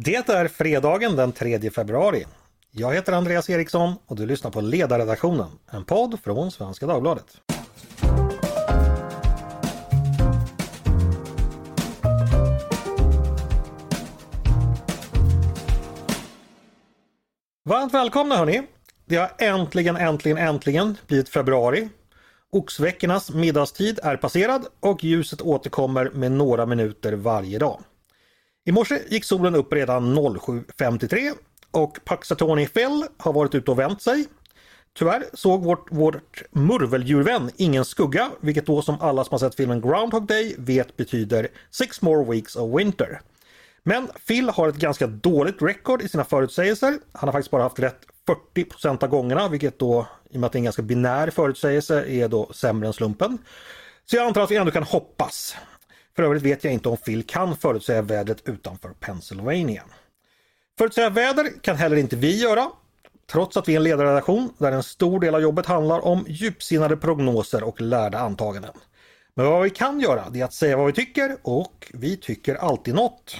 Det är fredagen den 3 februari. Jag heter Andreas Eriksson och du lyssnar på Ledarredaktionen, en podd från Svenska Dagbladet. Varmt välkomna hörni! Det har äntligen, äntligen, äntligen blivit februari. Oxveckornas middagstid är passerad och ljuset återkommer med några minuter varje dag. I morse gick solen upp redan 07.53 och Paxatoni Fell har varit ute och vänt sig. Tyvärr såg vårt, vårt murveldjurvän ingen skugga, vilket då som alla som har sett filmen Groundhog Day vet betyder Six more weeks of winter. Men Phil har ett ganska dåligt record i sina förutsägelser. Han har faktiskt bara haft rätt 40% av gångerna, vilket då i och med att det är en ganska binär förutsägelse är då sämre än slumpen. Så jag antar att vi ändå kan hoppas. För övrigt vet jag inte om Phil kan förutsäga vädret utanför Pennsylvania. Förutsäga väder kan heller inte vi göra. Trots att vi är en ledarredaktion där en stor del av jobbet handlar om djupsinnade prognoser och lärda antaganden. Men vad vi kan göra det är att säga vad vi tycker och vi tycker alltid något.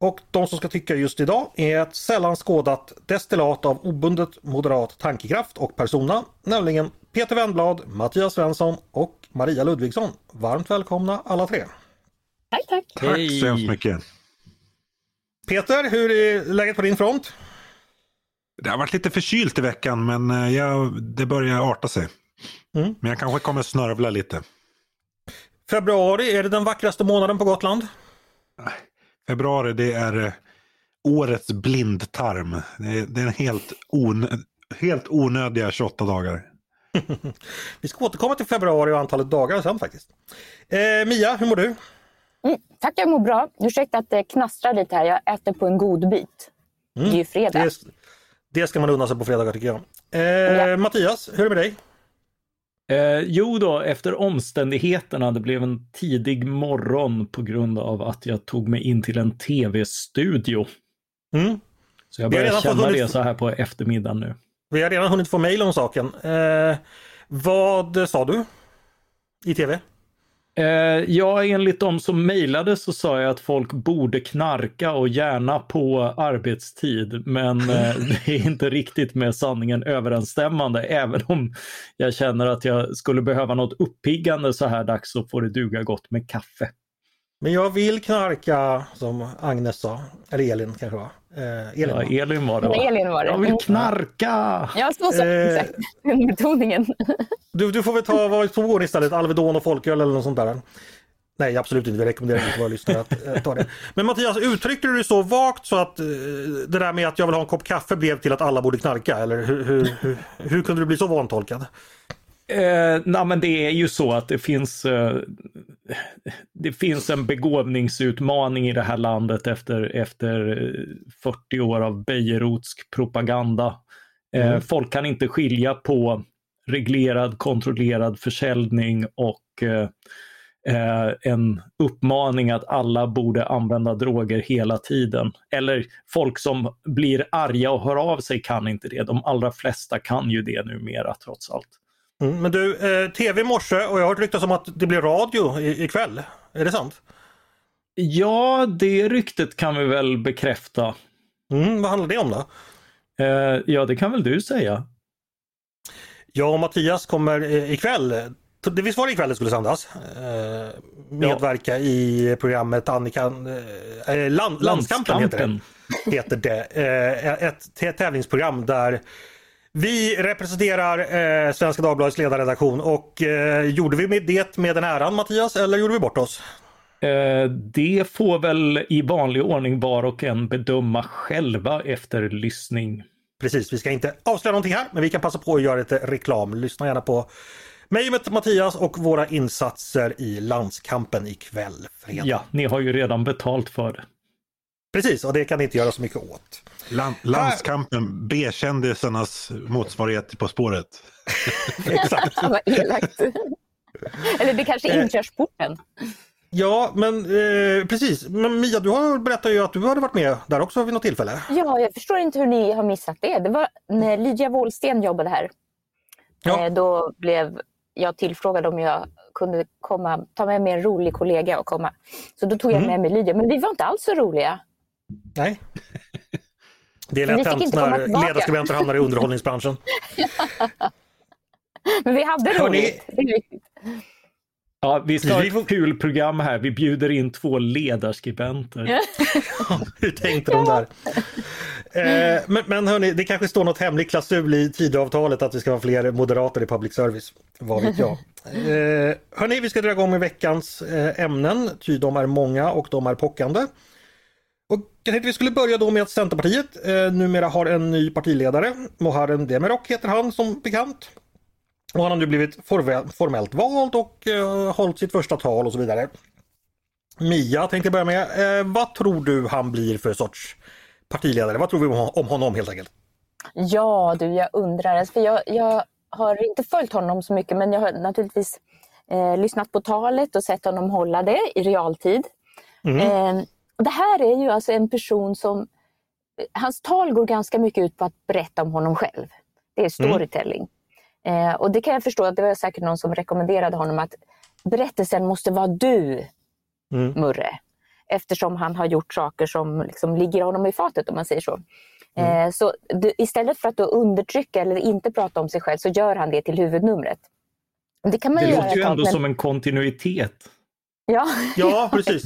Och de som ska tycka just idag är ett sällan skådat destillat av obundet moderat tankekraft och persona, nämligen Peter Wennblad, Mattias Svensson och Maria Ludvigsson. Varmt välkomna alla tre! Tack, tack! Tack så hemskt mycket! Peter, hur är läget på din front? Det har varit lite förkylt i veckan men eh, jag, det börjar arta sig. Mm. Men jag kanske kommer snörvla lite. Februari, är det den vackraste månaden på Gotland? Februari det är eh, årets blindtarm. Det är, det är en helt, onö, helt onödiga 28 dagar. Vi ska återkomma till februari och antalet dagar sen faktiskt. Eh, Mia, hur mår du? Mm, tack, jag mår bra. Ursäkta att det knastrar lite här. Jag äter på en god bit. Mm, det är ju fredag. Det, det, ska man unna sig på fredagar tycker jag. Eh, ja. Mattias, hur är det med dig? Eh, jo då, efter omständigheterna, det blev en tidig morgon på grund av att jag tog mig in till en tv-studio. Mm. Så jag börjar känna hunnit... det så här på eftermiddagen nu. Vi har redan hunnit få mejl om saken. Eh, vad sa du i tv? Eh, ja, enligt de som mejlade så sa jag att folk borde knarka och gärna på arbetstid. Men eh, det är inte riktigt med sanningen överensstämmande. Även om jag känner att jag skulle behöva något uppiggande så här dags så får det duga gott med kaffe. Men jag vill knarka som Agnes sa, eller Elin kanske var. Eh, Elin, ja, Elin var det. Va? Elin var det. Jag vill knarka! Ja, så sa eh, exakt. Betoningen. Du, du får väl ta vad på våren istället, Alvedon och folköl eller något sånt där. Nej absolut inte, vi rekommenderar inte våra lyssnare att äh, ta det. Men Mattias, uttryckte du det så vagt så att äh, det där med att jag vill ha en kopp kaffe blev till att alla borde knarka? Eller hur, hur, hur, hur kunde du bli så vantolkad? Eh, nej, men det är ju så att det finns, eh, det finns en begåvningsutmaning i det här landet efter, efter 40 år av Bejerotsk propaganda. Eh, mm. Folk kan inte skilja på reglerad, kontrollerad försäljning och eh, eh, en uppmaning att alla borde använda droger hela tiden. Eller folk som blir arga och hör av sig kan inte det. De allra flesta kan ju det numera trots allt. Mm, men du, eh, tv i morse och jag har hört ryktas om att det blir radio i, ikväll. Är det sant? Ja, det ryktet kan vi väl bekräfta. Mm, vad handlar det om då? Eh, ja, det kan väl du säga. Jag och Mattias kommer eh, ikväll, det visst var det ikväll det skulle sändas, eh, medverka ja. i programmet Annika, eh, eh land, Landskampen. Heter, det. heter det. Ett tävlingsprogram där vi representerar eh, Svenska Dagbladets ledarredaktion och eh, gjorde vi med det med den äran Mattias eller gjorde vi bort oss? Eh, det får väl i vanlig ordning var och en bedöma själva efter lyssning. Precis, vi ska inte avslöja någonting här men vi kan passa på att göra lite reklam. Lyssna gärna på mig och Mattias och våra insatser i landskampen ikväll. Fredag. Ja, ni har ju redan betalt för det. Precis, och det kan ni inte göra så mycket åt. Land, landskampen, B-kändisarnas motsvarighet På spåret. Exakt. Vad elakt. Eller det kanske är eh. inkörsporten. Ja, men eh, precis. Men Mia, du har berättat ju att du hade varit med där också vid något tillfälle. Ja, jag förstår inte hur ni har missat det. Det var när Lydia Wåhlsten jobbade här. Ja. Eh, då blev jag tillfrågad om jag kunde komma, ta med mig en rolig kollega och komma. Så då tog jag mm. med mig Lydia. Men vi var inte alls så roliga. Nej. Det är lätt hänt när ledarskribenter hamnar i underhållningsbranschen. Men vi hade roligt. Hörrni... Ja, vi ska ha ett kul program här. Vi bjuder in två ledarskribenter. Hur tänkte de där? Eh, men, men hörni, det kanske står något hemligt klausul i Tidöavtalet att det ska vara fler moderater i public service. Vad vet jag. Eh, hörni, vi ska dra igång med veckans eh, ämnen, ty de är många och de är pockande. Och jag tänkte vi skulle börja då med att Centerpartiet eh, numera har en ny partiledare. Muharrem Demirok heter han som bekant. Och han har nu blivit formellt vald och eh, hållit sitt första tal och så vidare. Mia tänkte börja med. Eh, vad tror du han blir för sorts partiledare? Vad tror vi om honom helt enkelt? Ja du, jag undrar. För jag, jag har inte följt honom så mycket men jag har naturligtvis eh, lyssnat på talet och sett honom hålla det i realtid. Mm. Eh, det här är ju alltså en person som... Hans tal går ganska mycket ut på att berätta om honom själv. Det är mm. storytelling. Mm. Eh, och det kan jag förstå, att det var säkert någon som rekommenderade honom att berättelsen måste vara du, mm. Murre. Eftersom han har gjort saker som liksom ligger honom i fatet om man säger så. Mm. Eh, så du, istället för att undertrycka eller inte prata om sig själv så gör han det till huvudnumret. Det, kan man det låter ju ändå men... som en kontinuitet. Ja, ja precis.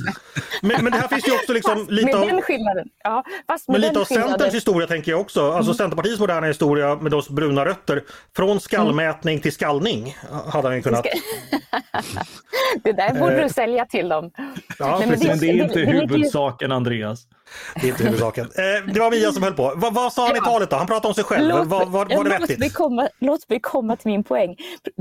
Men, men det här finns ju också liksom lite med av... den skillnaden. Ja, fast men lite av skillnaden... Centerns historia tänker jag också. Alltså mm. Centerpartiets moderna historia med oss bruna rötter. Från skallmätning mm. till skallning hade han ju kunnat. det där borde du eh. sälja till dem. Ja, Nej, men, det, men det är inte det, huvudsaken Andreas. Det är inte huvudsaken. Eh, det var Mia som höll på. Va, vad sa han i talet då? Han pratade om sig själv. Låt, var, var, var det vettigt? Mig komma, låt mig komma till min poäng.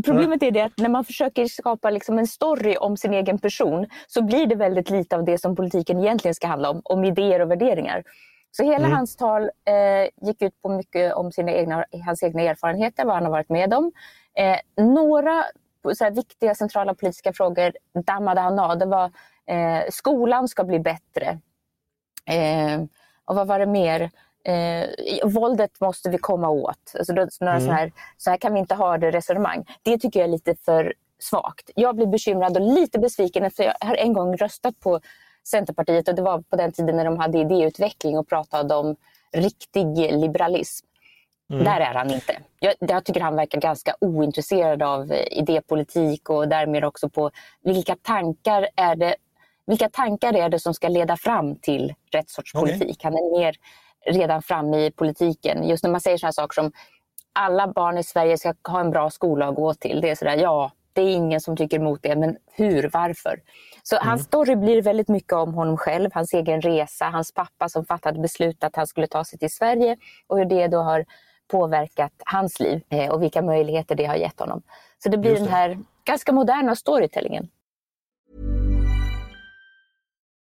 Problemet är det att när man försöker skapa liksom en story om sin egen person så blir det väldigt lite av det som politiken egentligen ska handla om, om idéer och värderingar. Så hela mm. hans tal eh, gick ut på mycket om sina egna, hans egna erfarenheter, vad han har varit med om. Eh, några så viktiga centrala politiska frågor dammade han av. Det var eh, skolan ska bli bättre. Eh, och vad var det mer? Eh, våldet måste vi komma åt. Alltså några mm. här, så här kan vi inte ha det resonemang. Det tycker jag är lite för svagt. Jag blir bekymrad och lite besviken för jag har en gång röstat på Centerpartiet och det var på den tiden när de hade idéutveckling och pratade om riktig liberalism. Mm. Där är han inte. Jag, jag, tycker han verkar ganska ointresserad av idépolitik och därmed också på vilka tankar är det vilka tankar är det som ska leda fram till rätt sorts politik? Okay. Han är mer redan framme i politiken. Just när man säger sådana saker som alla barn i Sverige ska ha en bra skola att gå till. Det är sådär, ja, det är ingen som tycker emot det, men hur, varför? Så mm. hans story blir väldigt mycket om honom själv, hans egen resa, hans pappa som fattade beslut att han skulle ta sig till Sverige och hur det då har påverkat hans liv eh, och vilka möjligheter det har gett honom. Så det blir det. den här ganska moderna storytellingen.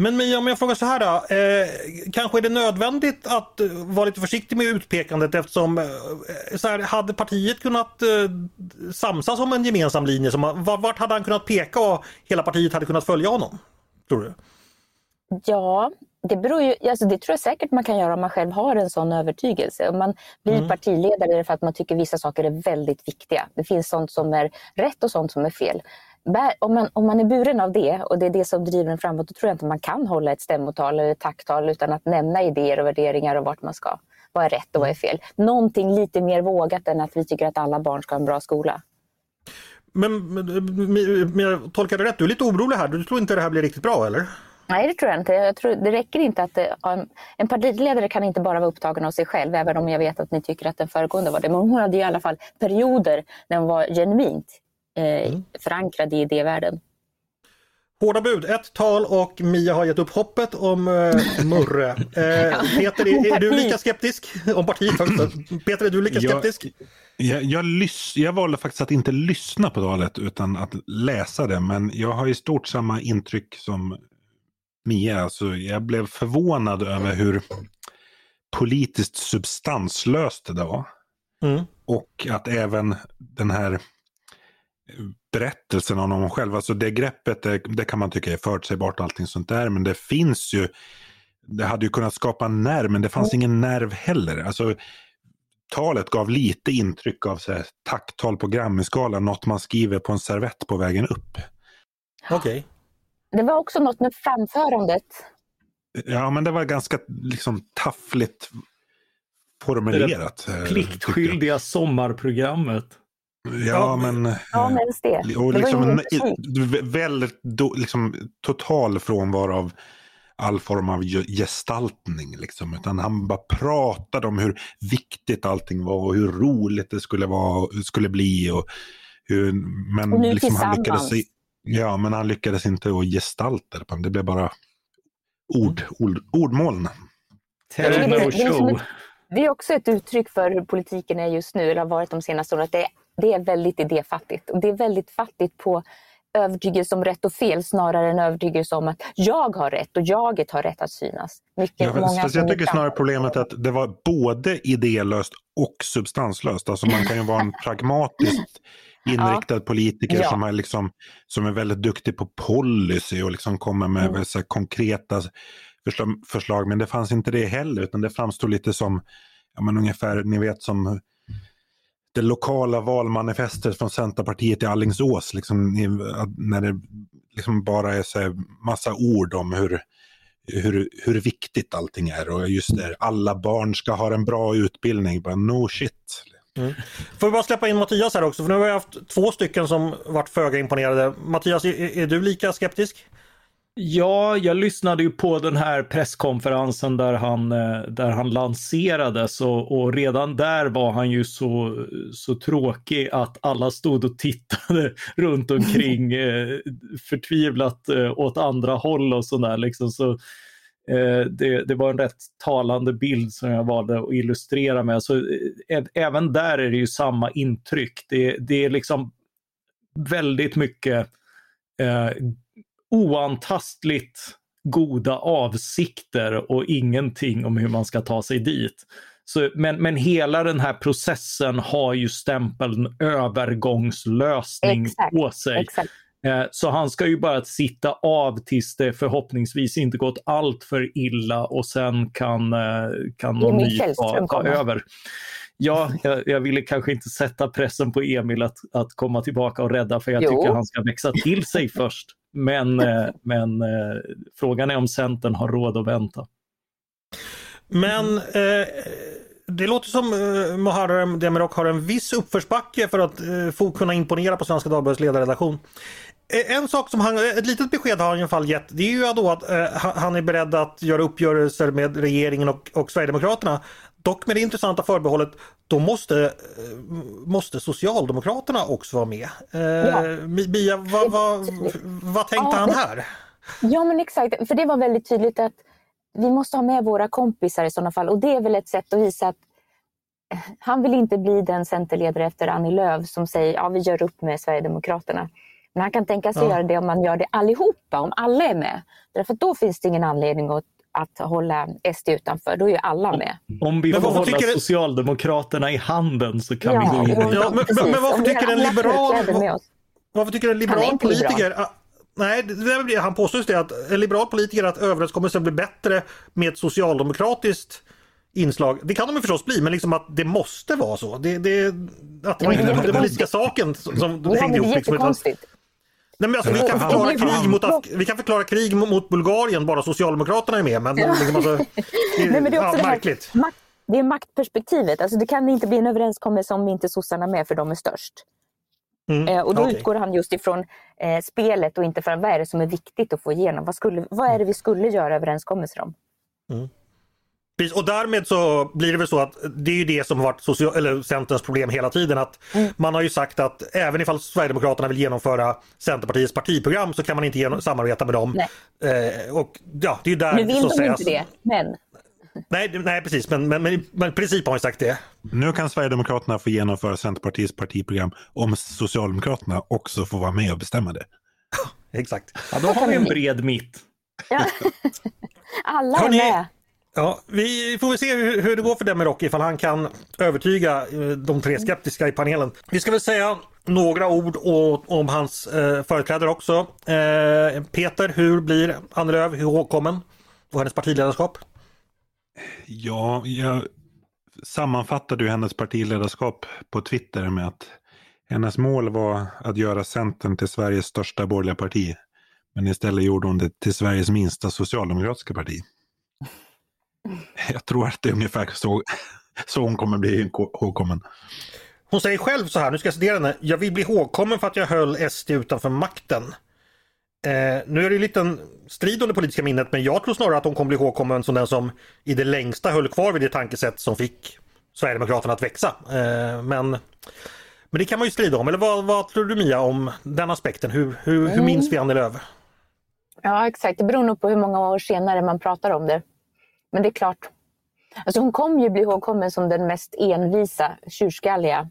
Men Mia, om jag frågar så här då. Eh, kanske är det nödvändigt att eh, vara lite försiktig med utpekandet eftersom eh, så här, hade partiet kunnat eh, samsas om en gemensam linje? Som, vart hade han kunnat peka och hela partiet hade kunnat följa honom? Tror du? Ja, det beror ju, alltså det tror jag säkert man kan göra om man själv har en sån övertygelse. Om man blir mm. partiledare för att man tycker vissa saker är väldigt viktiga. Det finns sånt som är rätt och sånt som är fel om man, om man är buren av det och det är det som driver en framåt, då tror jag inte man kan hålla ett stämmotal eller ett tacktal utan att nämna idéer och värderingar och vart man ska. Vad är rätt och vad är fel? Någonting lite mer vågat än att vi tycker att alla barn ska ha en bra skola. Men, men, men jag tolkar det rätt, du är lite orolig här. Du tror inte det här blir riktigt bra eller? Nej, det tror jag inte. Jag tror, det räcker inte att... En, en partiledare kan inte bara vara upptagen av sig själv, även om jag vet att ni tycker att den föregående var det. Men hon hade i alla fall perioder när hon var genuint eh, mm. förankrad i idévärlden. Hårda bud, ett tal och Mia har gett upp hoppet om uh, Murre. Uh, Peter, är, är, du lika skeptisk? Om partiet också. Peter, är du lika skeptisk? Jag, jag, lys, jag valde faktiskt att inte lyssna på talet utan att läsa det. Men jag har i stort samma intryck som Mia. Alltså, jag blev förvånad över hur politiskt substanslöst det var. Mm. Och att även den här berättelsen om honom själv, alltså det greppet, det, det kan man tycka är förutsägbart och allting sånt där, men det finns ju, det hade ju kunnat skapa en nerv, men det fanns ingen nerv heller. Alltså, talet gav lite intryck av så här, tacktal på Grammy-skalan, något man skriver på en servett på vägen upp. Okej. Okay. Det var också något med framförandet. Ja, men det var ganska liksom taffligt formulerat. Det pliktskyldiga sommarprogrammet. Ja, men... Ja, men det. Och liksom en, väldigt do, liksom, total frånvaro av all form av gestaltning. Liksom. Utan han bara pratade om hur viktigt allting var och hur roligt det skulle, vara, skulle bli. Och hur, men och nu liksom, han lyckades, Ja, men han lyckades inte att gestalta det. Det blev bara ord, ord, ordmoln. Tell no show. Det är också ett uttryck för hur politiken är just nu, eller har varit de senaste åren, att det är, det är väldigt idéfattigt. Och det är väldigt fattigt på övertygelse om rätt och fel snarare än övertygelse om att jag har rätt och jaget har rätt att synas. Mycket, ja, många jag tycker snarare problemet är att det var både idélöst och substanslöst. Alltså man kan ju vara en pragmatiskt inriktad ja. politiker ja. som, är liksom, som är väldigt duktig på policy och liksom kommer med mm. så konkreta förslag. Men det fanns inte det heller utan det framstod lite som ja, men ungefär, ni vet som det lokala valmanifestet från Centerpartiet i Allingsås. Liksom, när det liksom bara är så massa ord om hur, hur, hur viktigt allting är. Och just det, alla barn ska ha en bra utbildning. Bara, no shit. Mm. Får vi bara släppa in Mattias här också, för nu har vi haft två stycken som varit föga imponerade. Mattias, är, är du lika skeptisk? Ja, jag lyssnade ju på den här presskonferensen där han, eh, där han lanserades och, och, redan där var han ju så, så tråkig att alla stod och tittade runt omkring eh, förtvivlat eh, åt andra håll och sådär. Liksom. Så, eh, det, det, var en rätt talande bild som jag valde att illustrera med. Så, eh, även där är det ju samma intryck. Det, det är liksom väldigt mycket oantastligt goda avsikter och ingenting om hur man ska ta sig dit. Så, men, men hela den här processen har ju stämpeln övergångslösning exakt, på sig. Exakt. Eh, så han ska ju bara sitta av tills det förhoppningsvis inte gått allt för illa och sen kan, eh, kan någon ny ta, ta över. Ja, jag, jag, ville kanske inte sätta pressen på Emil att, att komma tillbaka och rädda för jag jo. tycker han ska växa till sig först. Men, eh, men eh, frågan är om Centern har råd att vänta. Men eh, det låter som eh, Muharrem Demirok har en viss uppförsbacke för att eh, få kunna imponera på Svenska Dagbladets ledarredaktion. Eh, en sak som han, ett litet besked har han i alla fall gett, det är ju då att eh, han är beredd att göra uppgörelser med regeringen och, och Sverigedemokraterna. Dock med det intressanta förbehållet, då måste, eh, måste Socialdemokraterna också vara med. Eh, ja. Bia, vad, vad, vad tänkte ja, han här? Ja men exakt, för det var väldigt tydligt att vi måste ha med våra kompisar i sådana fall och det är väl ett sätt att visa att eh, han vill inte bli den centerledare efter Annie Lööf som säger ja vi gör upp med Sverigedemokraterna. Men han kan tänka sig ja. göra det om man gör det allihopa, om alla är med. Därför då finns det ingen anledning att att hålla SD utanför. Då är ju alla med. Om vi får hålla tycker... Socialdemokraterna i handen så kan ja, vi gå in. Ja, men, men, men varför tycker en liberal... Varför tycker en liberal politiker... Liberal. Nej, det, han påstår just det att en liberal politiker att överenskommelsen blir bättre med ett socialdemokratiskt inslag. Det kan de ju förstås bli, men liksom att det måste vara så. Det, det, att det var inte den politiska saken som det hängde ihop. Liksom, Nej, men alltså, vi, kan förklara krig mot, vi kan förklara krig mot Bulgarien bara Socialdemokraterna är med. Men, liksom, alltså, det, är, Nej, men det är också ja, det märkligt. Makt, det är maktperspektivet. Alltså, det kan inte bli en överenskommelse om inte sossarna är med för de är störst. Mm, eh, och då okay. utgår han just ifrån eh, spelet och inte från vad är det som är viktigt att få igenom. Vad, skulle, vad är det vi skulle göra överenskommelser om? Mm. Och därmed så blir det väl så att det är ju det som har varit social, eller Centerns problem hela tiden att mm. man har ju sagt att även ifall Sverigedemokraterna vill genomföra Centerpartiets partiprogram så kan man inte genom, samarbeta med dem. Eh, och ja, det är där nu vill de sägas, inte det, men Nej, nej precis, men, men, men, men princip har vi sagt det. Nu kan Sverigedemokraterna få genomföra Centerpartiets partiprogram om Socialdemokraterna också får vara med och bestämma det. Exakt. Ja, då har vi en bred mitt. Ja. Alla är med. Ja, vi får väl se hur, hur det går för Demirok ifall han kan övertyga eh, de tre skeptiska i panelen. Vi ska väl säga några ord om hans eh, företrädare också. Eh, Peter, hur blir Annie Lööf ihågkommen och hennes partiledarskap? Ja, jag sammanfattade ju hennes partiledarskap på Twitter med att hennes mål var att göra Centern till Sveriges största borgerliga parti. Men istället gjorde hon det till Sveriges minsta socialdemokratiska parti. Jag tror att det är ungefär så, så hon kommer bli ihågkommen. Hon säger själv så här, nu ska jag citera henne. Jag vill bli ihågkommen för att jag höll SD utanför makten. Eh, nu är det en liten strid om det politiska minnet men jag tror snarare att hon kommer bli ihågkommen som den som i det längsta höll kvar vid det tankesätt som fick Sverigedemokraterna att växa. Eh, men, men det kan man ju strida om. Eller vad, vad tror du Mia om den aspekten? Hur, hur, hur mm. minns vi Annie Lööf? Ja exakt, det beror nog på hur många år senare man pratar om det. Men det är klart, alltså hon kommer ju bli ihågkommen som den mest envisa, tjurskalliga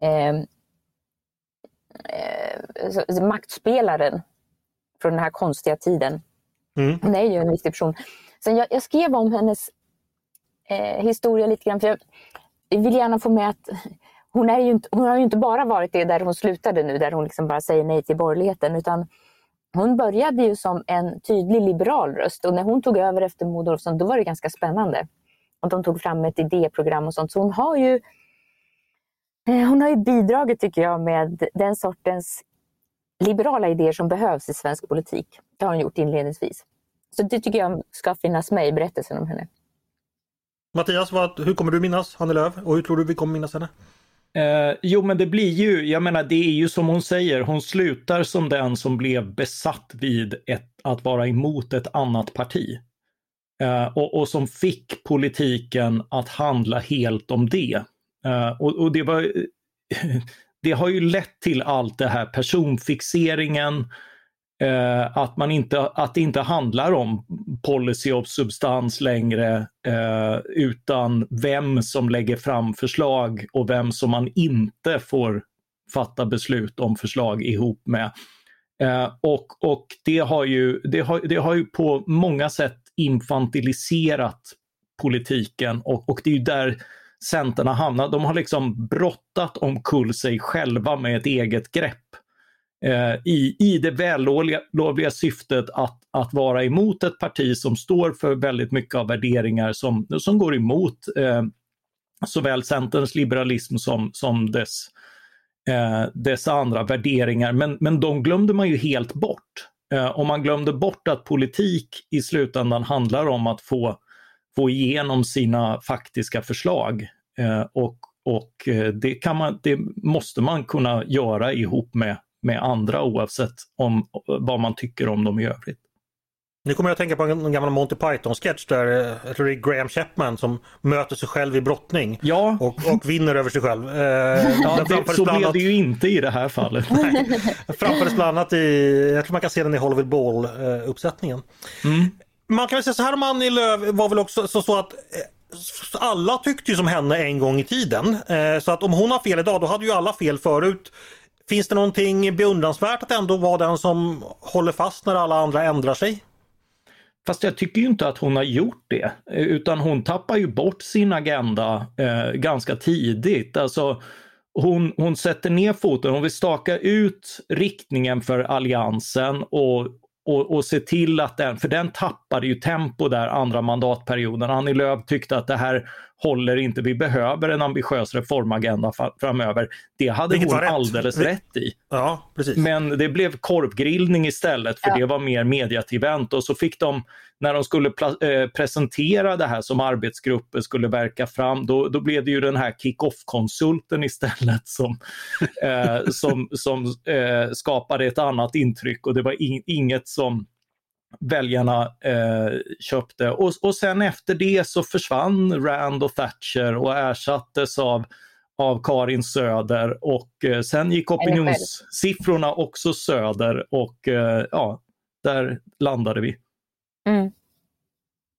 eh, eh, maktspelaren från den här konstiga tiden. Mm. Hon är ju en viktig person. Sen jag, jag skrev om hennes eh, historia lite grann, för jag, jag vill gärna få med att hon, är ju inte, hon har ju inte bara varit det där hon slutade nu, där hon liksom bara säger nej till borgerligheten, utan hon började ju som en tydlig liberal röst och när hon tog över efter Maud Olofsson då var det ganska spännande. Och de tog fram ett idéprogram och sånt. Så hon har ju, eh, hon har ju bidragit tycker jag med den sortens liberala idéer som behövs i svensk politik. Det har hon gjort inledningsvis. Så det tycker jag ska finnas med i berättelsen om henne. Mattias, vad, hur kommer du minnas Annie Lööf och hur tror du vi kommer minnas henne? Eh, jo, men det blir ju, jag menar, det är ju som hon säger, hon slutar som den som blev besatt vid ett, att vara emot ett annat parti. Eh, och, och, som fick politiken att handla helt om det. Eh, och, och, det var det har ju lett till allt det här personfixeringen, eh, att, man inte, att det inte handlar om policy och substans längre, eh, utan vem som lägger fram förslag och vem som man inte får fatta beslut om förslag ihop med. Eh, och, och det har, ju, det, har, det har ju på många sätt infantiliserat politiken och, och det är ju där Centern har hamnat. De har liksom brottat omkull sig själva med ett eget grepp. Eh, I, I det vällovliga syftet att, att vara emot ett parti som står för väldigt mycket av värderingar som, som går emot eh, såväl Centerns liberalism som, som dess, eh, dess andra värderingar. Men, men de glömde man ju helt bort. Eh, och man glömde bort att politik i slutändan handlar om att få få igenom sina faktiska förslag. Eh, och och eh, det, kan man, det måste man kunna göra ihop med, med andra oavsett om, vad man tycker om dem i övrigt. Nu kommer jag att tänka på en gammal Monty Python-sketch där eh, jag tror det är Graham Chapman som möter sig själv i brottning ja. och, och vinner över sig själv. ja, det, så blev det ju inte i det här fallet. framfördes bland annat i, jag tror man kan se den i Hollywood Ball-uppsättningen. Mm man kan väl säga så här om Annie Lööf var väl också så, så att eh, alla tyckte ju som henne en gång i tiden. Eh, så att om hon har fel idag då hade ju alla fel förut. Finns det någonting beundransvärt att ändå vara den som håller fast när alla andra ändrar sig? Fast jag tycker ju inte att hon har gjort det, utan hon tappar ju bort sin agenda eh, ganska tidigt. Alltså, hon, hon sätter ner foten, hon vill staka ut riktningen för alliansen och och, och se till att den, för den tappade ju tempo där andra mandatperioden. Annie Lööf tyckte att det här håller inte, vi behöver en ambitiös reformagenda framöver. Det hade Vilket hon rätt. alldeles rätt i. Ja, precis. Men det blev korvgrillning istället för ja. det var mer mediatillvänt och så fick de, när de skulle äh, presentera det här som arbetsgrupper skulle verka fram, då, då blev det ju den här kick-off-konsulten istället som, äh, som, som äh, skapade ett annat intryck och det var in, inget som väljarna eh, köpte. Och, och sen efter det så försvann Rand och Thatcher och ersattes av, av Karin Söder och eh, sen gick opinionssiffrorna också söder och eh, ja, där landade vi. Mm.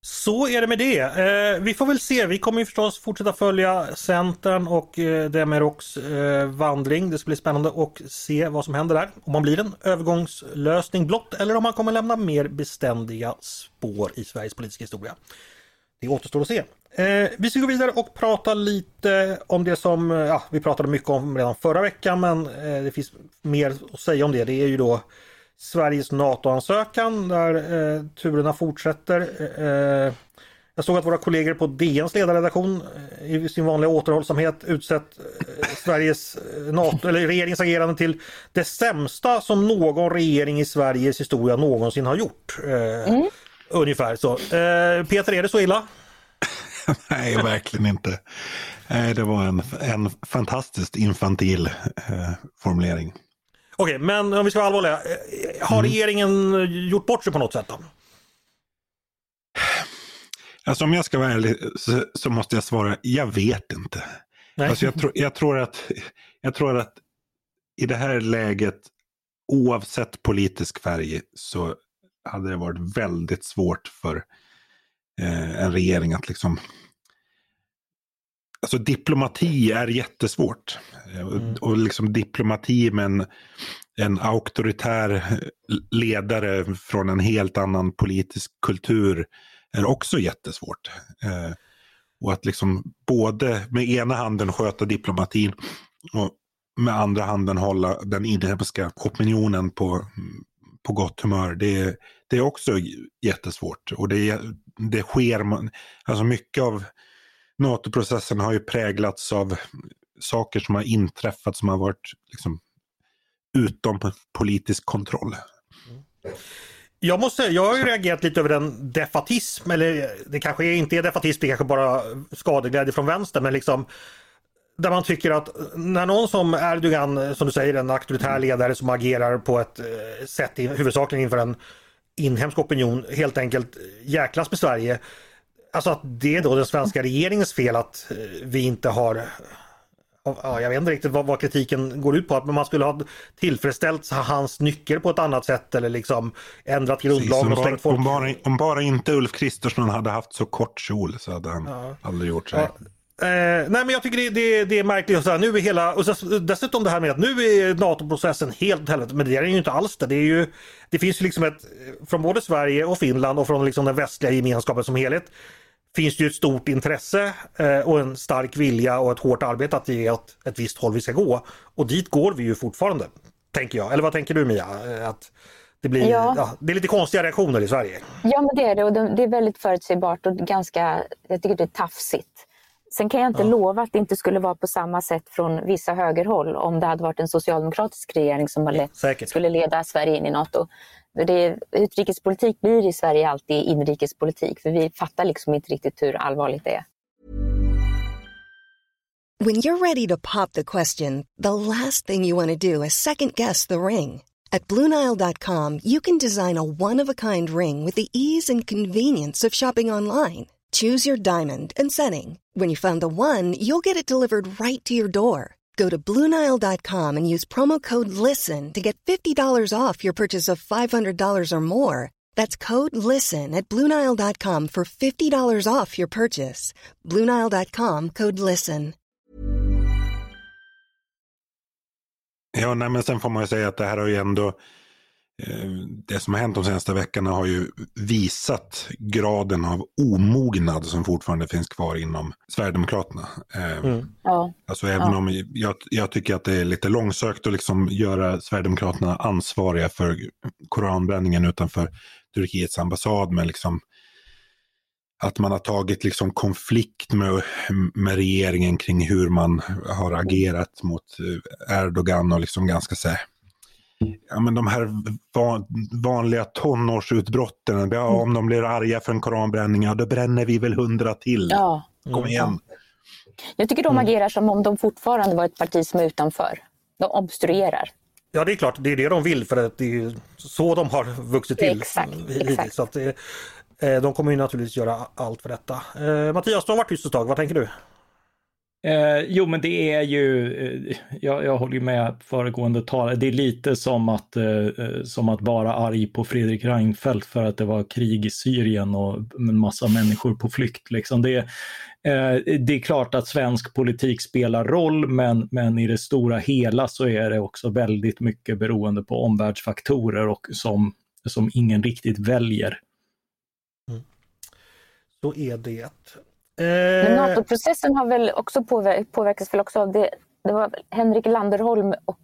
Så är det med det. Eh, vi får väl se. Vi kommer ju förstås fortsätta följa Centern och eh, Demiroks eh, vandring. Det ska bli spännande att se vad som händer där. Om man blir en övergångslösning blott eller om man kommer lämna mer beständiga spår i Sveriges politiska historia. Det återstår att se. Eh, vi ska gå vidare och prata lite om det som eh, ja, vi pratade mycket om redan förra veckan men eh, det finns mer att säga om det. Det är ju då Sveriges NATO-ansökan där eh, turerna fortsätter. Eh, jag såg att våra kollegor på DNs ledarredaktion eh, i sin vanliga återhållsamhet utsett eh, Sveriges eh, NATO, eller regeringens agerande till det sämsta som någon regering i Sveriges historia någonsin har gjort. Mm. Ungefär så. Peter, är det så illa? Nej, verkligen inte. Det var en, en fantastiskt infantil eh, formulering. Okej, men om vi ska vara allvarliga. Eh, har mm. regeringen gjort bort sig på något sätt då? Alltså om jag ska vara ärlig så, så måste jag svara, jag vet inte. Nej. Alltså jag, tro, jag, tror att, jag tror att i det här läget, oavsett politisk färg, så hade det varit väldigt svårt för eh, en regering att liksom Alltså diplomati är jättesvårt. Mm. Och liksom diplomati med en, en auktoritär ledare från en helt annan politisk kultur är också jättesvårt. Eh, och att liksom både med ena handen sköta diplomatin och med andra handen hålla den inhemska opinionen på, på gott humör. Det, det är också jättesvårt. Och det, det sker, alltså mycket av NATO-processen har ju präglats av saker som har inträffat som har varit liksom, utom politisk kontroll. Jag måste jag har ju reagerat lite över den defatism, eller det kanske inte är defatism, det kanske bara skadeglädje från vänster, men liksom där man tycker att när någon som Erdogan, som du säger, en auktoritär ledare som agerar på ett eh, sätt i, huvudsakligen inför en inhemsk opinion helt enkelt jäklas med Sverige Alltså att det är då den svenska regeringens fel att eh, vi inte har Ja, jag vet inte riktigt vad, vad kritiken går ut på, men man skulle ha tillfredsställt hans nyckel på ett annat sätt eller liksom ändrat grundlagen och stängt folk. Om bara, om bara inte Ulf Kristersson hade haft så kort kjol så hade han ja. aldrig gjort så. Ja. Eh, nej men jag tycker det, det, det är märkligt. Så här, nu är hela, och så, dessutom det här med att nu är NATO-processen helt helvete. Men det är ju inte alls det. Det, är ju, det finns ju liksom ett, från både Sverige och Finland och från liksom den västliga gemenskapen som helhet finns det ju ett stort intresse eh, och en stark vilja och ett hårt arbete att ge åt ett visst håll vi ska gå. Och dit går vi ju fortfarande, tänker jag. Eller vad tänker du Mia? Eh, att det, blir, ja. Ja, det är lite konstiga reaktioner i Sverige. Ja, men det är det och det är väldigt förutsägbart och ganska, jag tycker det är tafsigt. Sen kan jag inte ja. lova att det inte skulle vara på samma sätt från vissa högerhåll om det hade varit en socialdemokratisk regering som lett, skulle leda Sverige in i Nato. Det, utrikespolitik blir i Sverige alltid inrikespolitik för vi fattar liksom inte riktigt hur allvarligt det är. When you're ready to pop the question, the last thing you want to do is second guess the ring. At BlueNile.com you can design a one-of-a-kind ring with the ease and convenience of shopping online. Choose your diamond and setting. When you find the one, you'll get it delivered right to your door. Go to Bluenile.com and use promo code LISTEN to get $50 off your purchase of $500 or more. That's code LISTEN at Bluenile.com for $50 off your purchase. Bluenile.com code LISTEN. Ja, nej, men sen får man ju säga att det här har ju ändå det som har hänt de senaste veckorna har ju visat graden av omognad som fortfarande finns kvar inom Sverigedemokraterna. Eh, mm. Ja. Alltså även ja. om jag, jag, tycker att det är lite långsökt att liksom göra Sverigedemokraterna ansvariga för koranbränningen utanför Turkiets ambassad. Men liksom att man har tagit liksom konflikt med, med regeringen kring hur man har agerat mot eh, Erdogan och liksom ganska så här, ja, men de här van, vanliga tonårsutbrotten. Ja, mm. Om de blir arga för en koranbränning, ja, då bränner vi väl hundra till. Ja. Kom igen. Jag tycker de mm. agerar som om de fortfarande var ett parti som är utanför. De obstruerar. Ja det är klart, det är det de vill för att det är så de har vuxit till. Exakt, exakt. Så att, eh, de kommer ju naturligtvis göra allt för detta. Eh, Mattias, du har varit tyst ett tag, vad tänker du? Eh, jo, men det är ju, eh, jag, jag håller med föregående talare, det är lite som att, eh, eh, som att vara arg på Fredrik Reinfeldt för att det var krig i Syrien och en massa människor på flykt. Liksom. Det, eh, det är klart att svensk politik spelar roll, men, men i det stora hela så är det också väldigt mycket beroende på omvärldsfaktorer och som, som ingen riktigt väljer. Mm. Så är det. Men eh, NATO-processen har väl också påverkats väl också av det. Det var Henrik Landerholm och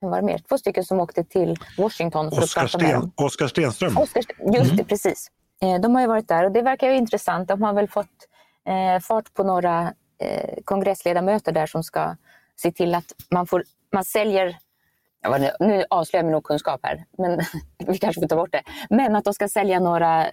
var det mer? Två stycken som åkte till Washington för Oskar att prata Sten, med dem. Oskar Stenström. Oskar, just mm. det, precis. Eh, de har ju varit där och det verkar ju intressant. De har väl fått eh, fart på några eh, kongressledamöter där som ska se till att man, får, man säljer nu avslöjar jag min okunskap här, men vi kanske får ta bort det. Men att de ska sälja några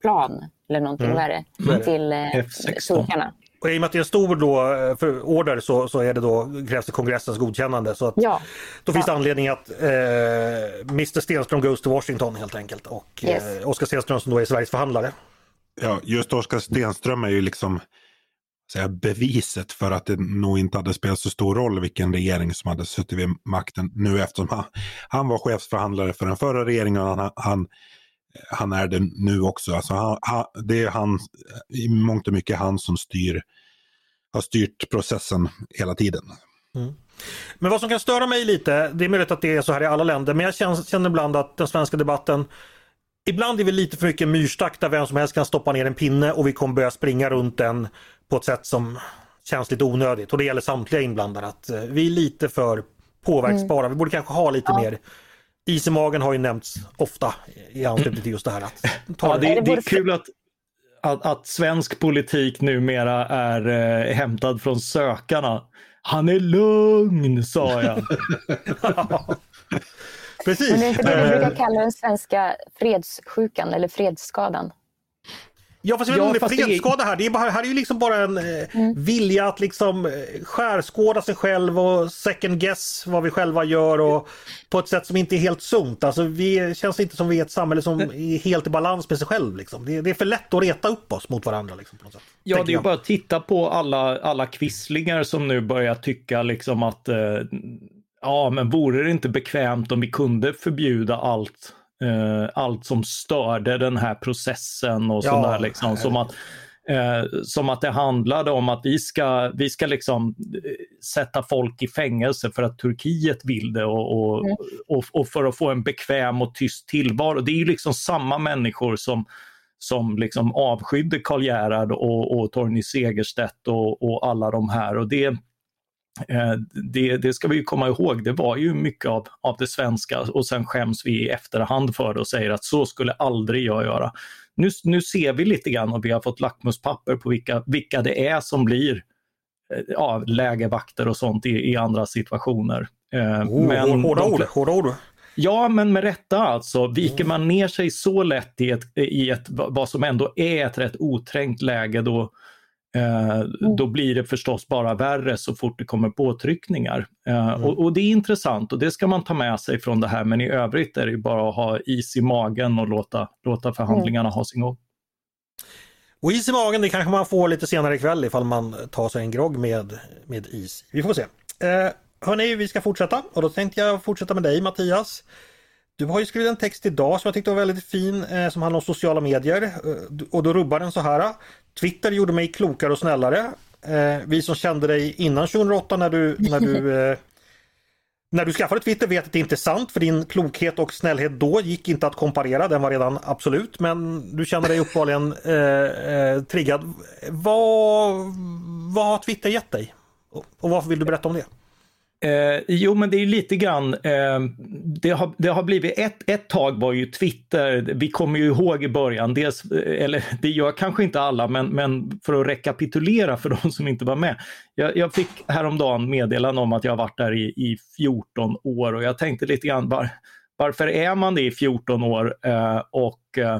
stridsplan eller någonting, mm. vad är det, till eh, turkarna. Och I och med att det är en stor då, eh, för order så, så är det då, krävs det kongressens godkännande. Så att ja. Då finns ja. det anledning att eh, Mr Stenström goes to Washington helt enkelt och yes. eh, Oskar Stenström som då är Sveriges förhandlare. Ja, just Oskar Stenström är ju liksom säga, beviset för att det nog inte hade spelat så stor roll vilken regering som hade suttit vid makten nu eftersom han, han var chefsförhandlare för den förra regeringen och han, han, han är det nu också. Alltså han, han, det är han, i mångt och mycket han som styr, har styrt processen hela tiden. Mm. Men vad som kan störa mig lite, det är möjligt att det är så här i alla länder, men jag känner, känner ibland att den svenska debatten Ibland är vi lite för mycket myrstack där vem som helst kan stoppa ner en pinne och vi kommer börja springa runt den på ett sätt som känns lite onödigt och det gäller samtliga inblandade. Att eh, vi är lite för påverksbara. Mm. Vi borde kanske ha lite ja. mer Is i magen har ju nämnts ofta i anslutning till just det här. Att ja, det, det är kul att, att, att, svensk politik numera är eh, hämtad från sökarna. Han är lugn, sa jag. Precis. Men det är inte det vi brukar kalla den svenska fredssjukan eller fredsskadan? Ja fast jag vet inte om det är fredsskada här. Det är, bara, här är ju liksom bara en eh, mm. vilja att liksom eh, skärskåda sig själv och second guess vad vi själva gör och på ett sätt som inte är helt sunt. Alltså vi känns inte som vi är ett samhälle som är helt i balans med sig själv. Liksom. Det, det, är för lätt att reta upp oss mot varandra. Liksom, på något sätt, ja, det är ju bara att titta på alla, alla kvisslingar som nu börjar tycka liksom att eh, ja, men vore det inte bekvämt om vi kunde förbjuda allt eh, allt som störde den här processen och ja, sådär. Liksom, som, att, eh, som att det handlade om att vi ska, vi ska liksom eh, sätta folk i fängelse för att Turkiet vill det och, och, mm. och, och, för att få en bekväm och tyst tillvaro. Det är ju liksom samma människor som som liksom avskydde Karl Gerhard och, och Torgny Segerstedt och, och alla de här. Och det, det, det, ska vi komma ihåg, det var ju mycket av, av det svenska och sen skäms vi i efterhand för det och säger att så skulle aldrig jag göra. Nu, nu ser vi lite grann och vi har fått lackmuspapper på vilka, vilka det är som blir eh, ja, lägervakter och sånt i, i andra situationer. Eh, oh, men hårda ord, hårda ord. Ja, men med rätta alltså. Viker man ner sig så lätt i, ett, i ett, vad som ändå är ett rätt oträngt läge då, Eh, mm. Då blir det förstås bara värre så fort det kommer påtryckningar. Eh, mm. och, och, det är intressant och det ska man ta med sig från det här men i övrigt är det bara att ha is i magen och låta, låta förhandlingarna mm. ha sin gång. Och is i magen det kanske man får lite senare ikväll ifall man tar sig en grogg med, med is. Vi får se. Eh, hörni, vi ska fortsätta och då tänkte jag fortsätta med dig Mattias. Du har ju skrivit en text idag som jag tyckte var väldigt fin eh, som handlar om sociala medier eh, och då rubbar den så här. Twitter gjorde mig klokare och snällare. Eh, vi som kände dig innan 2008 när du, när du eh, när du skaffade Twitter vet att det inte är sant för din klokhet och snällhet då gick inte att komparera, den var redan absolut. Men du känner dig uppenbarligen eh, eh, triggad. Vad, vad har Twitter gett dig? Och varför vill du berätta om det? Eh, jo, men det är lite grann, eh, det, har, det har blivit, ett, ett tag var ju Twitter, vi kommer ju ihåg i början, dels, eh, eller det gör kanske inte alla, men, men för att rekapitulera för de som inte var med. Jag, jag fick häromdagen meddelande om att jag har varit där i, i 14 år och jag tänkte lite grann, var, varför är man det i 14 år? Eh, och Eh,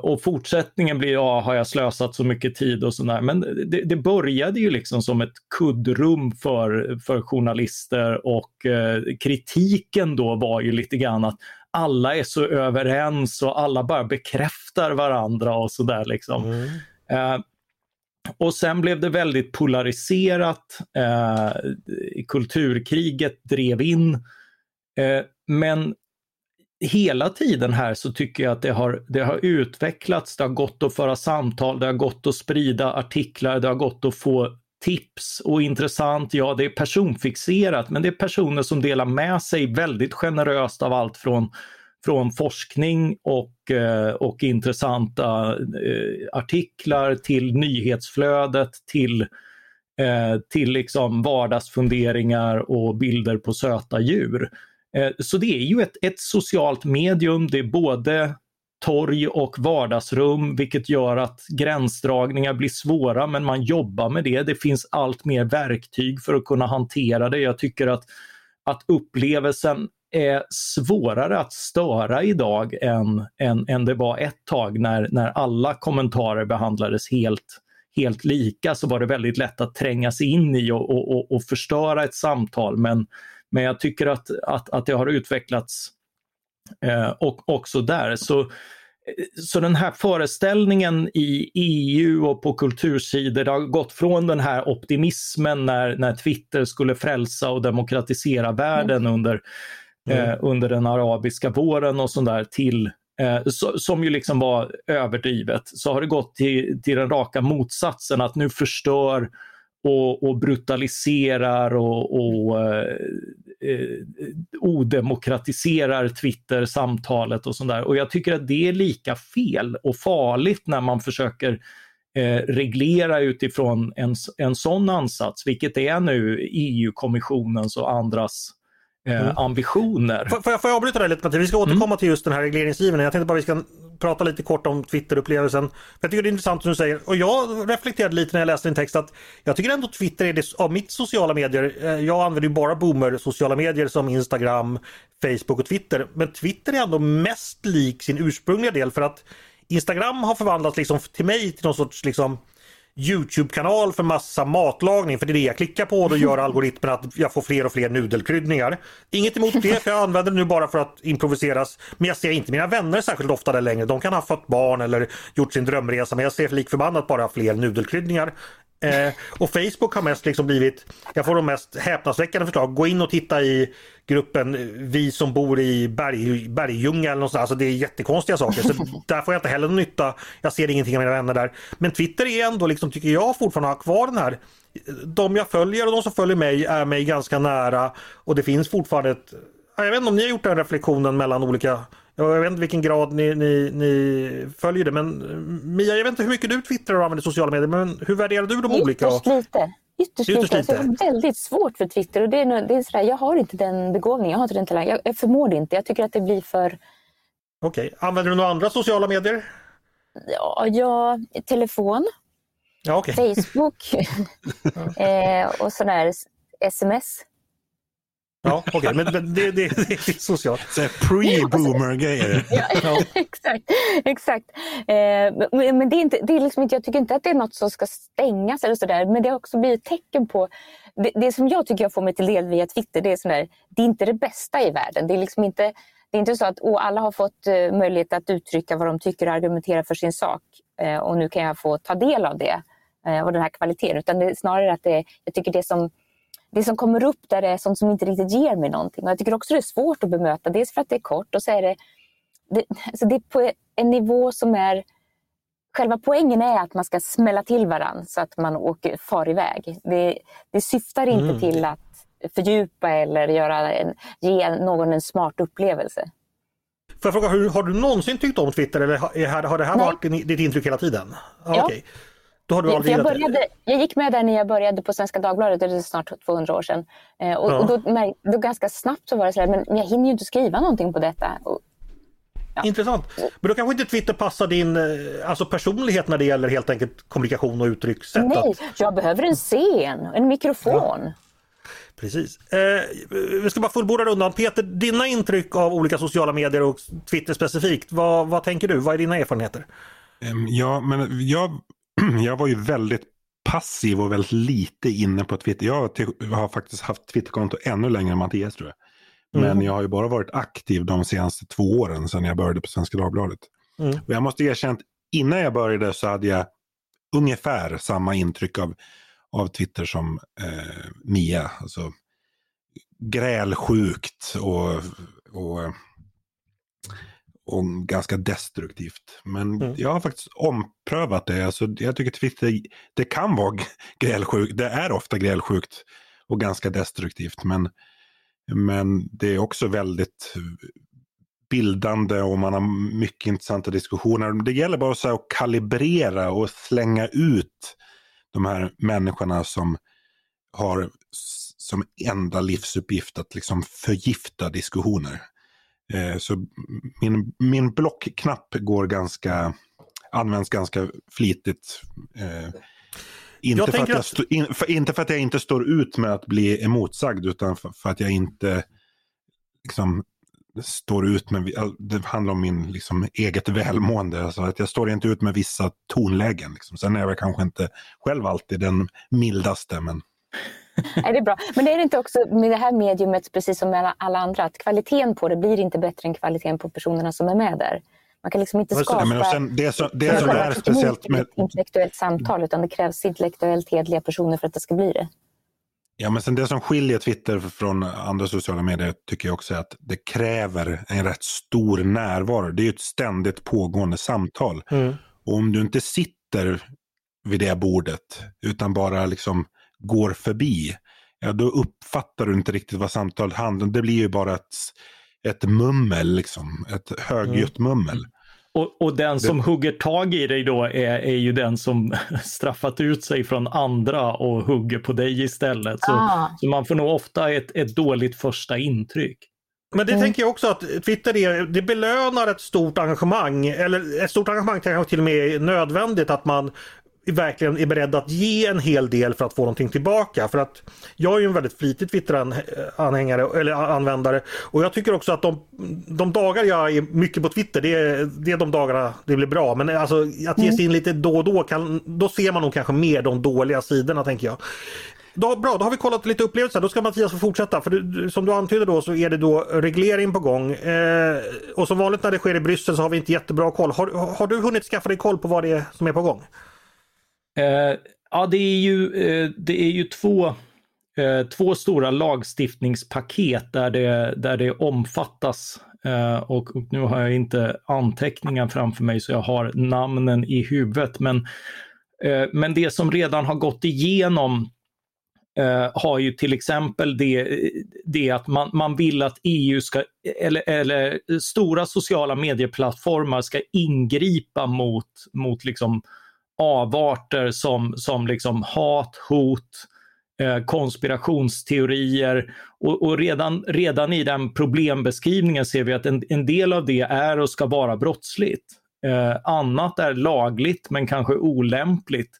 och fortsättningen blir, ja, har jag slösat så mycket tid och sådär. Men det, det, började ju liksom som ett kuddrum för, för journalister och eh, kritiken då var ju lite grann att alla är så överens och alla bara bekräftar varandra och sådär liksom. Mm. Eh, och sen blev det väldigt polariserat. Eh, kulturkriget drev in. Eh, men hela tiden här så tycker jag att det har, det har utvecklats, det har gått att föra samtal, det har gått att sprida artiklar, det har gått att få tips och intressant. Ja, det är personfixerat, men det är personer som delar med sig väldigt generöst av allt från, från forskning och, eh, och intressanta eh, artiklar till nyhetsflödet till eh, till liksom vardagsfunderingar och bilder på söta djur. Eh, så det är ju ett, ett socialt medium, det är både torg och vardagsrum, vilket gör att gränsdragningar blir svåra, men man jobbar med det. Det finns allt mer verktyg för att kunna hantera det. Jag tycker att, att upplevelsen är svårare att störa idag än, än, än det var ett tag när, när alla kommentarer behandlades helt, helt lika så var det väldigt lätt att tränga sig in i och, och, och förstöra ett samtal. Men, men jag tycker att, att, att det har utvecklats eh, och också där. Så, så den här föreställningen i EU och på kultursidor det har gått från den här optimismen när, när Twitter skulle frälsa och demokratisera världen mm. under, mm. Eh, under den arabiska våren och sådär till eh, som ju liksom var överdrivet, så har det gått till, till den raka motsatsen att nu förstör och, och brutaliserar och, och eh, eh, odemokratiserar Twitter samtalet och sådär. Och jag tycker att det är lika fel och farligt när man försöker eh, reglera utifrån en, en sån ansats, vilket är nu EU-kommissionens och andras eh, mm. ambitioner. Får, jag, får jag avbryta dig lite? Vi ska återkomma mm. till just den här regleringsgivningen. Jag tänkte bara vi ska prata lite kort om Twitter-upplevelsen. Jag tycker det är intressant som du säger och jag reflekterade lite när jag läste din text att jag tycker ändå Twitter är det av mitt sociala medier. Eh, jag använder ju bara boomer sociala medier som Instagram, Facebook och Twitter. Men Twitter är ändå mest lik sin ursprungliga del för att Instagram har förvandlats liksom till mig till någon sorts liksom Youtube-kanal för massa matlagning för det är det jag klickar på och då gör algoritmen att jag får fler och fler nudelkryddningar. Inget emot det för jag använder det nu bara för att improviseras. Men jag ser inte mina vänner särskilt ofta där längre. De kan ha fått barn eller gjort sin drömresa men jag ser lik förbannat bara fler nudelkryddningar. Eh, och Facebook har mest liksom blivit, jag får de mest häpnadsväckande förslag. Gå in och titta i gruppen Vi som bor i berg, bergdjungel eller något sånt. Alltså det är jättekonstiga saker. Så där får jag inte heller någon nytta. Jag ser ingenting av mina vänner där. Men Twitter är ändå, liksom, tycker jag, fortfarande har kvar den här de jag följer och de som följer mig är mig ganska nära och det finns fortfarande ett jag vet inte om ni har gjort den reflektionen mellan olika jag vet inte vilken grad ni, ni, ni följer det men Mia, jag vet inte hur mycket du twittrar och använder sociala medier men hur värderar du de olika? Ytterst lite. Ytterst, Ytterst lite. lite. Det är väldigt svårt för Twitter och det är, det är sådär, jag har inte den begåvningen, jag har inte den talangen. Jag, jag förmår det inte, jag tycker att det blir för... Okej, okay. använder du några andra sociala medier? Ja, ja telefon, ja, okay. Facebook eh, och sådär sms. Ja, okej, okay. men, men det, det, det, är socialt. Pre-boomer-grejer. ja, exakt. exakt. Eh, men, men det är inte, det är liksom inte, jag tycker inte att det är något som ska stängas eller sådär. Men det har också blivit tecken på... Det, det som jag tycker jag får mig till del via Twitter, det är sådär, det är inte det bästa i världen. Det är liksom inte, det är inte så att oh, alla har fått uh, möjlighet att uttrycka vad de tycker och argumentera för sin sak. Uh, och nu kan jag få ta del av det uh, och den här kvaliteten. Utan det är snarare att det, jag tycker det som det som kommer upp där är sånt som inte riktigt ger mig någonting. Och jag tycker också det är svårt att bemöta. Dels för att det är kort och så är det, det, alltså det är på en nivå som är Själva poängen är att man ska smälla till varandra så att man åker, far iväg. Det, det syftar inte mm. till att fördjupa eller göra en, ge någon en smart upplevelse. Får jag fråga, har du någonsin tyckt om Twitter eller har, det här Nej. varit ditt intryck hela tiden? Ah, ja. Okay. Då har du aldrig jag, började, jag gick med där när jag började på Svenska Dagbladet, det är snart 200 år sedan. Eh, och, ja. och då, då, ganska snabbt så var det så här, men jag hinner ju inte skriva någonting på detta. Och, ja. Intressant. Men då kanske inte Twitter passar din eh, alltså personlighet när det gäller helt enkelt kommunikation och uttryckssätt? Nej, jag behöver en scen, en mikrofon. Ja. Precis. Eh, vi ska bara fullborda rundan. Peter, dina intryck av olika sociala medier och Twitter specifikt. Vad, vad tänker du? Vad är dina erfarenheter? Ja, men jag, jag var ju väldigt passiv och väldigt lite inne på Twitter. Jag har faktiskt haft Twitterkonto ännu längre än Mattias tror jag. Men mm. jag har ju bara varit aktiv de senaste två åren sedan jag började på Svenska Dagbladet. Mm. Och jag måste erkänna att innan jag började så hade jag ungefär samma intryck av, av Twitter som eh, Mia. Alltså, grälsjukt och, och, och ganska destruktivt. Men mm. jag har faktiskt omprövat det. Alltså, jag tycker Twitter, det kan vara grälsjukt. Det är ofta grälsjukt och ganska destruktivt. Men, men det är också väldigt bildande och man har mycket intressanta diskussioner. Det gäller bara att kalibrera och slänga ut de här människorna som har som enda livsuppgift att liksom förgifta diskussioner. Eh, så min, min blockknapp går ganska, används ganska flitigt. Eh, inte, för att jag stå, in, för, inte för att jag inte står ut med att bli emotsagd utan för, för att jag inte liksom, står ut med, det handlar om min liksom, eget välmående. Alltså att jag står inte ut med vissa tonlägen. Liksom. Sen är jag kanske inte själv alltid den mildaste. Men... är det bra. Men är det inte också med det här mediumet, precis som med alla andra, att kvaliteten på det blir inte bättre än kvaliteten på personerna som är med där? Man kan liksom inte skapa men sen, det som, det som är speciellt med... ett intellektuellt samtal, utan det krävs intellektuellt hedliga personer för att det ska bli det. Ja, men sen det som skiljer Twitter från andra sociala medier tycker jag också är att det kräver en rätt stor närvaro. Det är ju ett ständigt pågående samtal. Mm. Och om du inte sitter vid det bordet utan bara liksom går förbi, ja då uppfattar du inte riktigt vad samtalet handlar om. Det blir ju bara ett, ett mummel, liksom. ett högljutt mm. mummel. Och, och, den som det... hugger tag i dig då är, är ju den som straffat ut sig från andra och hugger på dig istället. Så, ah. så man får nog ofta ett, ett dåligt första intryck. Men det mm. tänker jag också att Twitter är, det belönar ett stort engagemang. Eller ett stort engagemang kanske till och med är nödvändigt att man verkligen är beredd att ge en hel del för att få någonting tillbaka. För att jag är ju en väldigt flitig Twitter-anhängare eller användare och jag tycker också att de, de dagar jag är mycket på Twitter det är, det är de dagarna det blir bra. Men alltså att ge sig in lite då och då, kan, då ser man nog kanske mer de dåliga sidorna tänker jag. Då, bra, då har vi kollat lite upplevelser. Då ska Mattias få fortsätta. För du, som du antydde då så är det då reglering på gång. Eh, och som vanligt när det sker i Bryssel så har vi inte jättebra koll. Har, har du hunnit skaffa dig koll på vad det är som är på gång? Eh, ja, det är ju, eh, det är ju två, eh, två stora lagstiftningspaket där det, där det omfattas eh, och, och, nu har jag inte anteckningar framför mig så jag har namnen i huvudet. Men, eh, men det som redan har gått igenom eh, har ju till exempel det, det att man, man vill att EU ska, eller, eller stora sociala medieplattformar ska ingripa mot, mot liksom avarter som, som liksom hat, hot, eh, konspirationsteorier och, och, redan, redan i den problembeskrivningen ser vi att en, en del av det är och ska vara brottsligt. Eh, annat är lagligt men kanske olämpligt.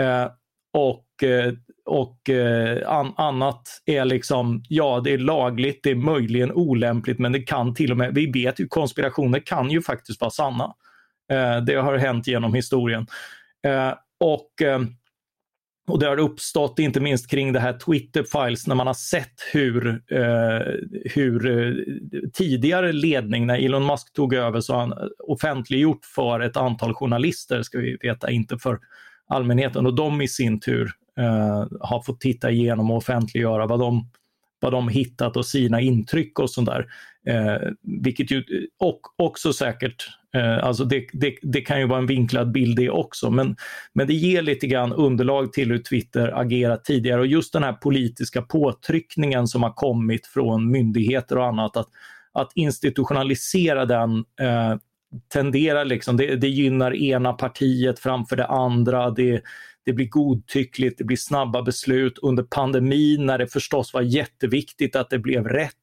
Eh, och eh, och eh, an, annat är liksom, ja det är lagligt, det är möjligen olämpligt men det kan till och med, vi vet ju konspirationer kan ju faktiskt vara sanna. Eh, det har hänt genom historien. Eh, och, eh, och det har uppstått inte minst kring det här Twitter Files när man har sett hur, eh, hur eh, tidigare ledning, när Elon Musk tog över, så har han offentliggjort för ett antal journalister, ska vi veta, inte för allmänheten. Och de i sin tur eh, har fått titta igenom och offentliggöra vad de vad de hittat och sina intryck och sånt där. Eh, vilket ju och, också säkert, eh, alltså det, det, det, kan ju vara en vinklad bild det också, men, men det ger lite grann underlag till hur Twitter agerat tidigare. Och just den här politiska påtryckningen som har kommit från myndigheter och annat, att, att institutionalisera den eh, tenderar liksom, det, det gynnar ena partiet framför det andra, det, det blir godtyckligt, det blir snabba beslut. Under pandemin när det förstås var jätteviktigt att det blev rätt,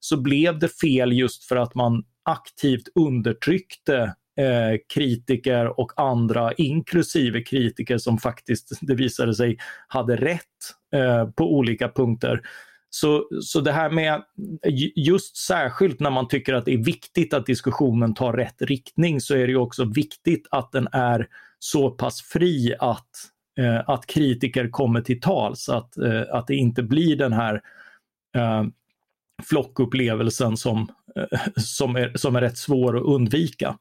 så blev det fel just för att man aktivt undertryckte eh, kritiker och andra, inklusive kritiker som faktiskt, det visade sig, hade rätt eh, på olika punkter. Så, så det här med, just särskilt när man tycker att det är viktigt att diskussionen tar rätt riktning så är det också viktigt att den är så pass fri att, att kritiker kommer till tals, att, eh, att det inte blir den här eh, flockupplevelsen som, eh, som, är, som är rätt svår att undvika.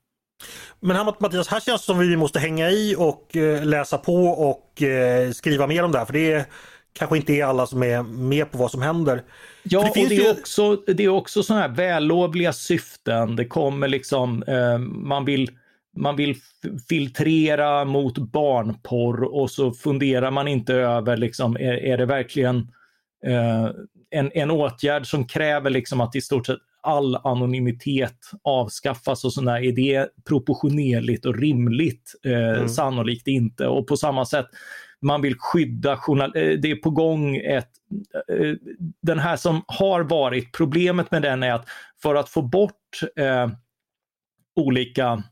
Men här, Mattias, här känns det som vi måste hänga i och eh, läsa på och eh, skriva mer om det här. För det är, kanske inte är alla som är med på vad som händer. Ja, det och det är, ju... också, det är också sådana här vällovliga syften. Det kommer liksom, eh, man vill man vill filtrera mot barnporr och så funderar man inte över, liksom, är, är det verkligen eh, en, en åtgärd som kräver liksom att i stort sett all anonymitet avskaffas och sådär, är det proportionerligt och rimligt? Eh, mm. Sannolikt inte. Och på samma sätt, man vill skydda journal... Eh, det är på gång ett... Eh, den här som har varit, problemet med den är att för att få bort eh, olika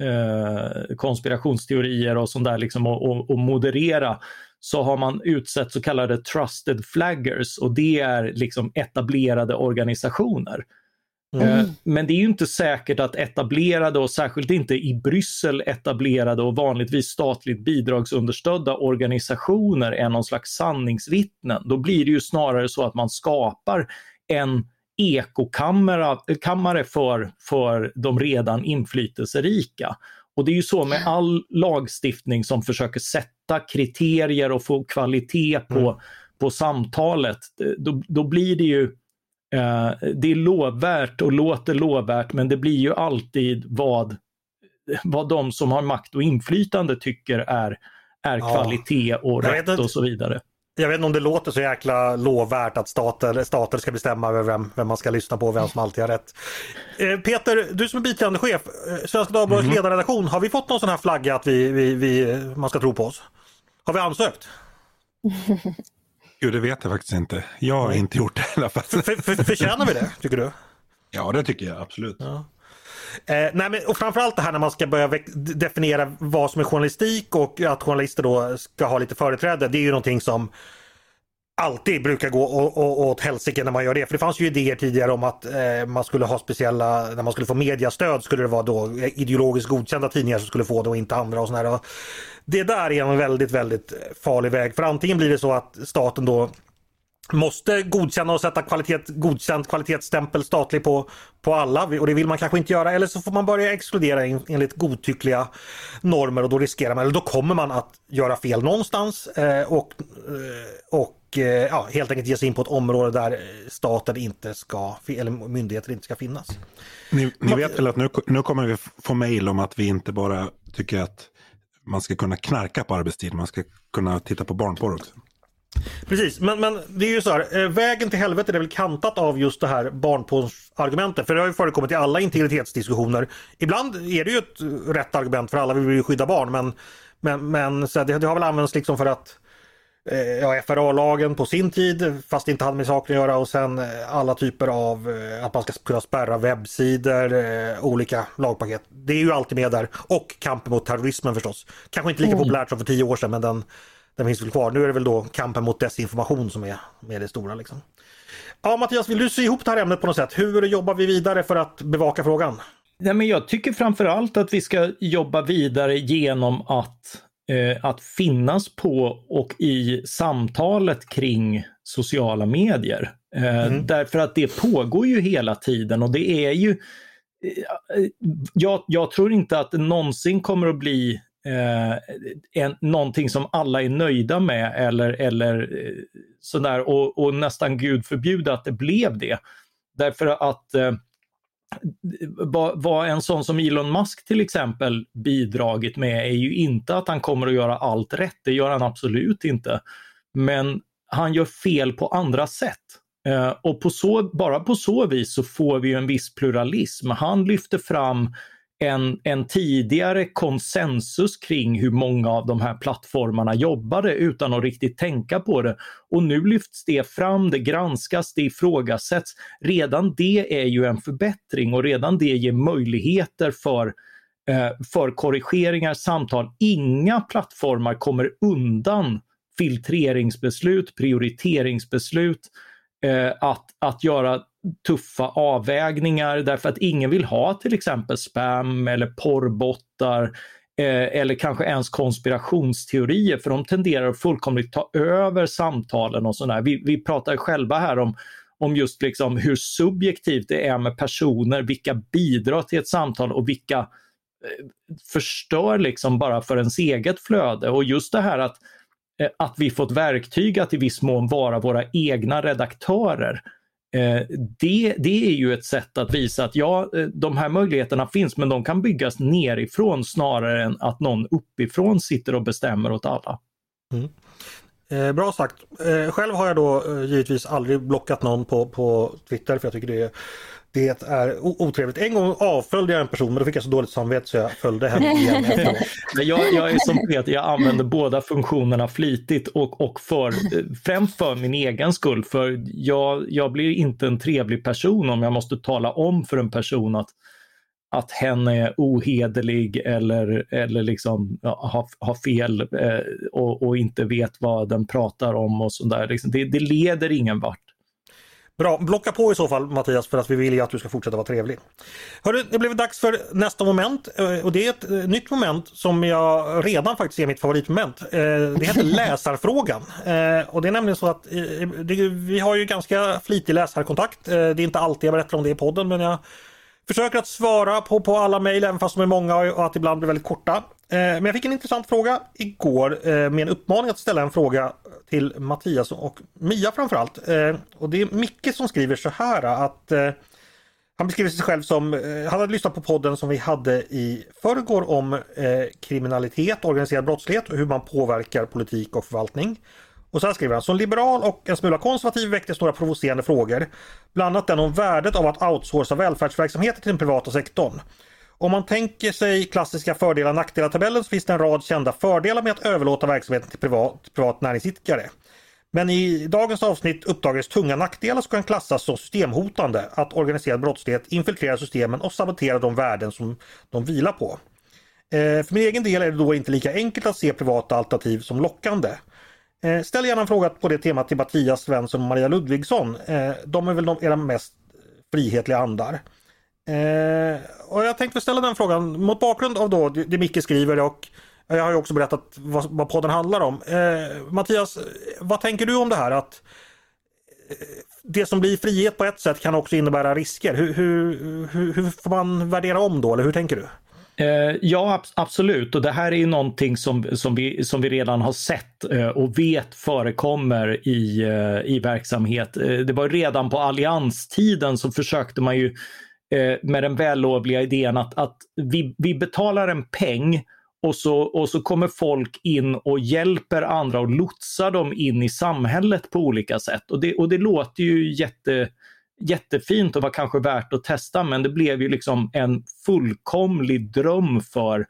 eh, konspirationsteorier och sånt där liksom och, och, och, moderera så har man utsett så kallade trusted flaggers och det är liksom etablerade organisationer. Mm. Eh, men det är ju inte säkert att etablerade och särskilt inte i Bryssel etablerade och vanligtvis statligt bidragsunderstödda organisationer är någon slags sanningsvittnen. Då blir det ju snarare så att man skapar en ekokammare för, för de redan inflytelserika. Och det är ju så med all lagstiftning som försöker sätta kriterier och få kvalitet på, mm. på samtalet. Då, då blir det ju eh, det är lovvärt och låter lovvärt men det blir ju alltid vad, vad de som har makt och inflytande tycker är, är ja. kvalitet och rätt och så vidare. Jag vet inte om det låter så jäkla lovvärt att stater, stater ska bestämma över vem, vem man ska lyssna på och vem som alltid har rätt. Eh, Peter, du som är biträdande chef, eh, Svenska Dagbladets mm. ledarredaktion, har vi fått någon sån här flagga att vi, vi, vi, man ska tro på oss? Har vi ansökt? Gud, det vet jag faktiskt inte. Jag har inte gjort det i alla fall. För, för, förtjänar vi det, tycker du? Ja, det tycker jag absolut. Ja. Eh, nej, men, och framförallt det här när man ska börja definiera vad som är journalistik och att journalister då ska ha lite företräde. Det är ju någonting som alltid brukar gå åt helsike när man gör det. För det fanns ju idéer tidigare om att eh, man skulle ha speciella, när man skulle få mediastöd skulle det vara då eh, ideologiskt godkända tidningar som skulle få det och inte andra och sådär. Det där är en väldigt, väldigt farlig väg. För antingen blir det så att staten då måste godkänna och sätta kvalitet, godkänt kvalitetsstämpel statlig på, på alla och det vill man kanske inte göra eller så får man börja exkludera enligt godtyckliga normer och då riskerar man, eller då kommer man att göra fel någonstans eh, och, eh, och eh, ja, helt enkelt ge sig in på ett område där staten inte ska, eller myndigheter inte ska finnas. Ni, ni vet väl att nu, nu kommer vi få mejl om att vi inte bara tycker att man ska kunna knarka på arbetstid, man ska kunna titta på barnporr också. Precis, men, men det är ju så här, eh, vägen till helvetet är väl kantat av just det här barnporrsargumentet. För det har ju förekommit i alla integritetsdiskussioner. Ibland är det ju ett rätt argument för alla vill ju skydda barn men, men, men så det, det har väl använts liksom för att eh, ja, FRA-lagen på sin tid fast det inte hade med saken att göra och sen eh, alla typer av att man ska kunna spärra webbsidor, olika lagpaket. Det är ju alltid med där och kampen mot terrorismen förstås. Kanske inte lika mm. populärt som för tio år sedan men den den finns väl kvar. Nu är det väl då kampen mot desinformation som är, är det stora. Liksom. Ja, Mattias, vill du sy ihop det här ämnet på något sätt? Hur jobbar vi vidare för att bevaka frågan? Nej, men jag tycker framförallt att vi ska jobba vidare genom att, eh, att finnas på och i samtalet kring sociala medier. Eh, mm. Därför att det pågår ju hela tiden och det är ju eh, jag, jag, tror inte att det någonsin kommer att bli eh, en, någonting som alla är nöjda med eller, eller eh, sådär och, och nästan gud förbjude att det blev det. Därför att eh, vad, vad en sån som Elon Musk till exempel bidragit med är ju inte att han kommer att göra allt rätt, det gör han absolut inte. Men han gör fel på andra sätt. Eh, och på så, bara på så vis så får vi en viss pluralism. Han lyfter fram en, en tidigare konsensus kring hur många av de här plattformarna jobbade utan att riktigt tänka på det. Och nu lyfts det fram, det granskas, det ifrågasätts. Redan det är ju en förbättring och redan det ger möjligheter för eh, för korrigeringar, samtal. Inga plattformar kommer undan filtreringsbeslut, prioriteringsbeslut, eh, att, att göra tuffa avvägningar därför att ingen vill ha till exempel spam eller porrbottar eh, eller kanske ens konspirationsteorier för de tenderar att fullkomligt ta över samtalen och sådär. Vi, vi pratar själva här om om just liksom hur subjektivt det är med personer, vilka bidrar till ett samtal och vilka eh, förstör liksom bara för ens eget flöde. Och just det här att, eh, att vi fått verktyg att i viss mån vara våra egna redaktörer. Eh, det, det är ju ett sätt att visa att ja, eh, de här möjligheterna finns men de kan byggas nerifrån snarare än att någon uppifrån sitter och bestämmer åt alla. Mm. Eh, bra sagt. Eh, själv har jag då eh, givetvis aldrig blockat någon på, på Twitter för jag tycker det, är det är otrevligt. En gång avföljde jag en person men då fick jag så dåligt samvete så jag följde henne igen jag, jag är som Peter, jag använder båda funktionerna flitigt och, och för, eh, främst för min egen skull. För jag, jag blir inte en trevlig person om jag måste tala om för en person att att hen är ohederlig eller, eller liksom, ja, har, har fel eh, och, och, inte vet vad den pratar om och sådär. Liksom, det, det leder ingen vart. Bra, blocka på i så fall Mattias för att vi vill ju att du ska fortsätta vara trevlig. Hörru, det blev dags för nästa moment eh, och det är ett eh, nytt moment som jag redan faktiskt är mitt favoritmoment. Eh, det heter läsarfrågan. Och det är nämligen så att vi har ju ganska flitig läsarkontakt. Det är inte alltid jag berättar om det i podden men jag Försöker att svara på, på alla mejl även fast de är många och att ibland blir väldigt korta. Eh, men jag fick en intressant fråga igår eh, med en uppmaning att ställa en fråga till Mattias och Mia framförallt. Eh, och det är Micke som skriver så här att han beskriver sig själv som, han hade lyssnat på podden som vi hade i förrgår om kriminalitet, organiserad brottslighet och hur man påverkar politik och förvaltning. Och så här skriver han, som liberal och en smula konservativ väcktes några provocerande frågor. Bland annat den om värdet av att outsourca välfärdsverksamheter till den privata sektorn. Om man tänker sig klassiska fördelar och nackdelar-tabellen så finns det en rad kända fördelar med att överlåta verksamheten till privat, privat näringsidkare. Men i dagens avsnitt uppdagades tunga nackdelar som kan klassas som systemhotande. Att organiserad brottslighet infiltrerar systemen och saboterar de värden som de vilar på. Eh, för min egen del är det då inte lika enkelt att se privata alternativ som lockande. Eh, ställ gärna en fråga på det temat till Mattias Svensson och Maria Ludvigsson. Eh, de är väl de, era mest frihetliga andar. Eh, och jag tänkte ställa den frågan mot bakgrund av då det Micke skriver och jag har ju också berättat vad, vad podden handlar om. Eh, Mattias, vad tänker du om det här att eh, det som blir frihet på ett sätt kan också innebära risker. Hur, hur, hur, hur får man värdera om då, eller hur tänker du? Eh, ja, absolut. Och det här är ju någonting som, som, vi, som vi redan har sett eh, och vet förekommer i, eh, i verksamhet. Eh, det var redan på allianstiden så försökte man ju Eh, med den vällovliga idén att, att vi, vi betalar en peng och så, och så kommer folk in och hjälper andra och lotsar dem in i samhället på olika sätt. Och det, och det låter ju jätte jättefint och var kanske värt att testa men det blev ju liksom en fullkomlig dröm för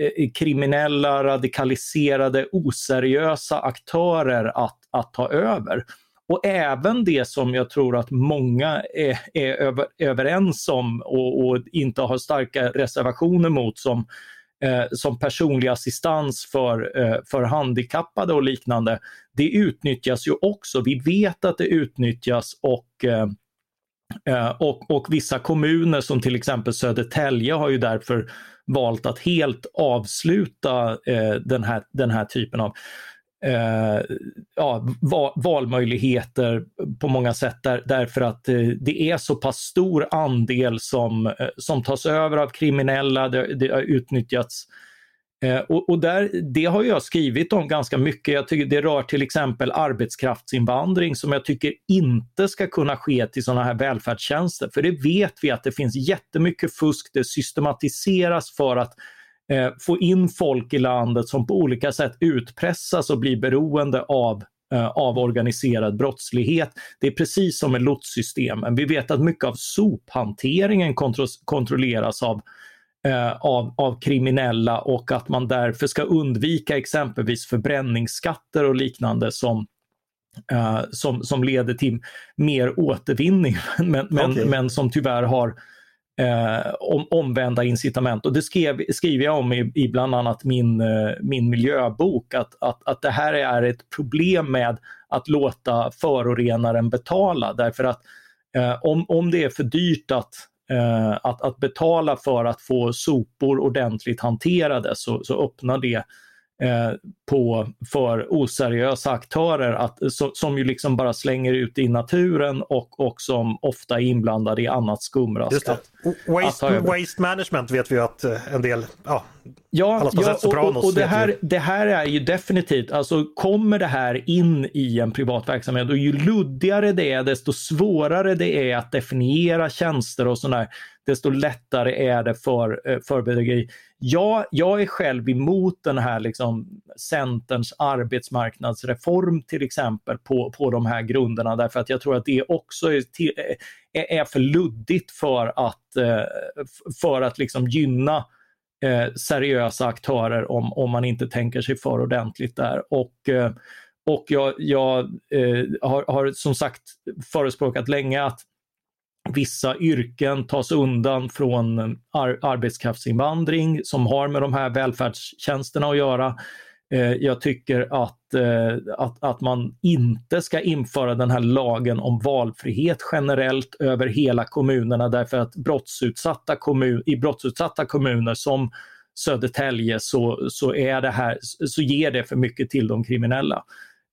eh, kriminella, radikaliserade, oseriösa aktörer att, att ta över. Och även det som jag tror att många är, är över, överens om och, och, inte har starka reservationer mot som, eh, som personlig assistans för, eh, för handikappade och liknande. Det utnyttjas ju också. Vi vet att det utnyttjas och eh, eh och, och vissa kommuner som till exempel Södertälje har ju därför valt att helt avsluta eh, den, här, den här typen av eh, ja, va, valmöjligheter på många sätt där, därför att eh, det är så pass stor andel som, eh, som tas över av kriminella, det, det har utnyttjats Eh, och, och, där, det har jag skrivit om ganska mycket. Jag tycker det rör till exempel arbetskraftsinvandring som jag tycker inte ska kunna ske till sådana här välfärdstjänster. För det vet vi att det finns jättemycket fusk, det systematiseras för att eh, få in folk i landet som på olika sätt utpressas och blir beroende av eh, av organiserad brottslighet. Det är precis som med lotssystemen. Vi vet att mycket av sophanteringen kontro kontrolleras av eh, av, av kriminella och att man därför ska undvika exempelvis förbränningsskatter och liknande som, eh, som, som leder till mer återvinning men, men, okay. men som tyvärr har eh, om, omvända incitament. Och det skrev, skriver jag om i, i bland annat min, eh, min miljöbok, att, att, att det här är ett problem med att låta förorenaren betala. Därför att eh, om, om det är för dyrt att eh, att, att betala för att få sopor ordentligt hanterade så, så öppnar det Eh, på, för oseriösa aktörer att, som ju liksom bara slänger ut i naturen och, och som ofta är inblandade i annat skumrask. Waste, waste management vet vi att eh, en del, ja, Ja, ja och, och, och det, här, det här är ju definitivt, alltså kommer det här in i en privat verksamhet och ju luddigare det är desto svårare det är att definiera tjänster och sådär, desto lättare är det för, eh, för bedrägeri. Ja, jag är själv emot den här liksom, Centerns arbetsmarknadsreform till exempel på, på de här grunderna därför att jag tror att det också är, till, är, är för luddigt för att, eh, för att liksom gynna eh, seriösa aktörer om, om man inte tänker sig för ordentligt där. Och, eh, och jag, jag eh, har, har som sagt förespråkat länge att vissa yrken tas undan från ar arbetskraftsinvandring som har med de här välfärdstjänsterna att göra. Eh, jag tycker att, eh, att, att man inte ska införa den här lagen om valfrihet generellt över hela kommunerna därför att brottsutsatta kommun, i brottsutsatta kommuner som Södertälje så, så, är det här, så ger det för mycket till de kriminella.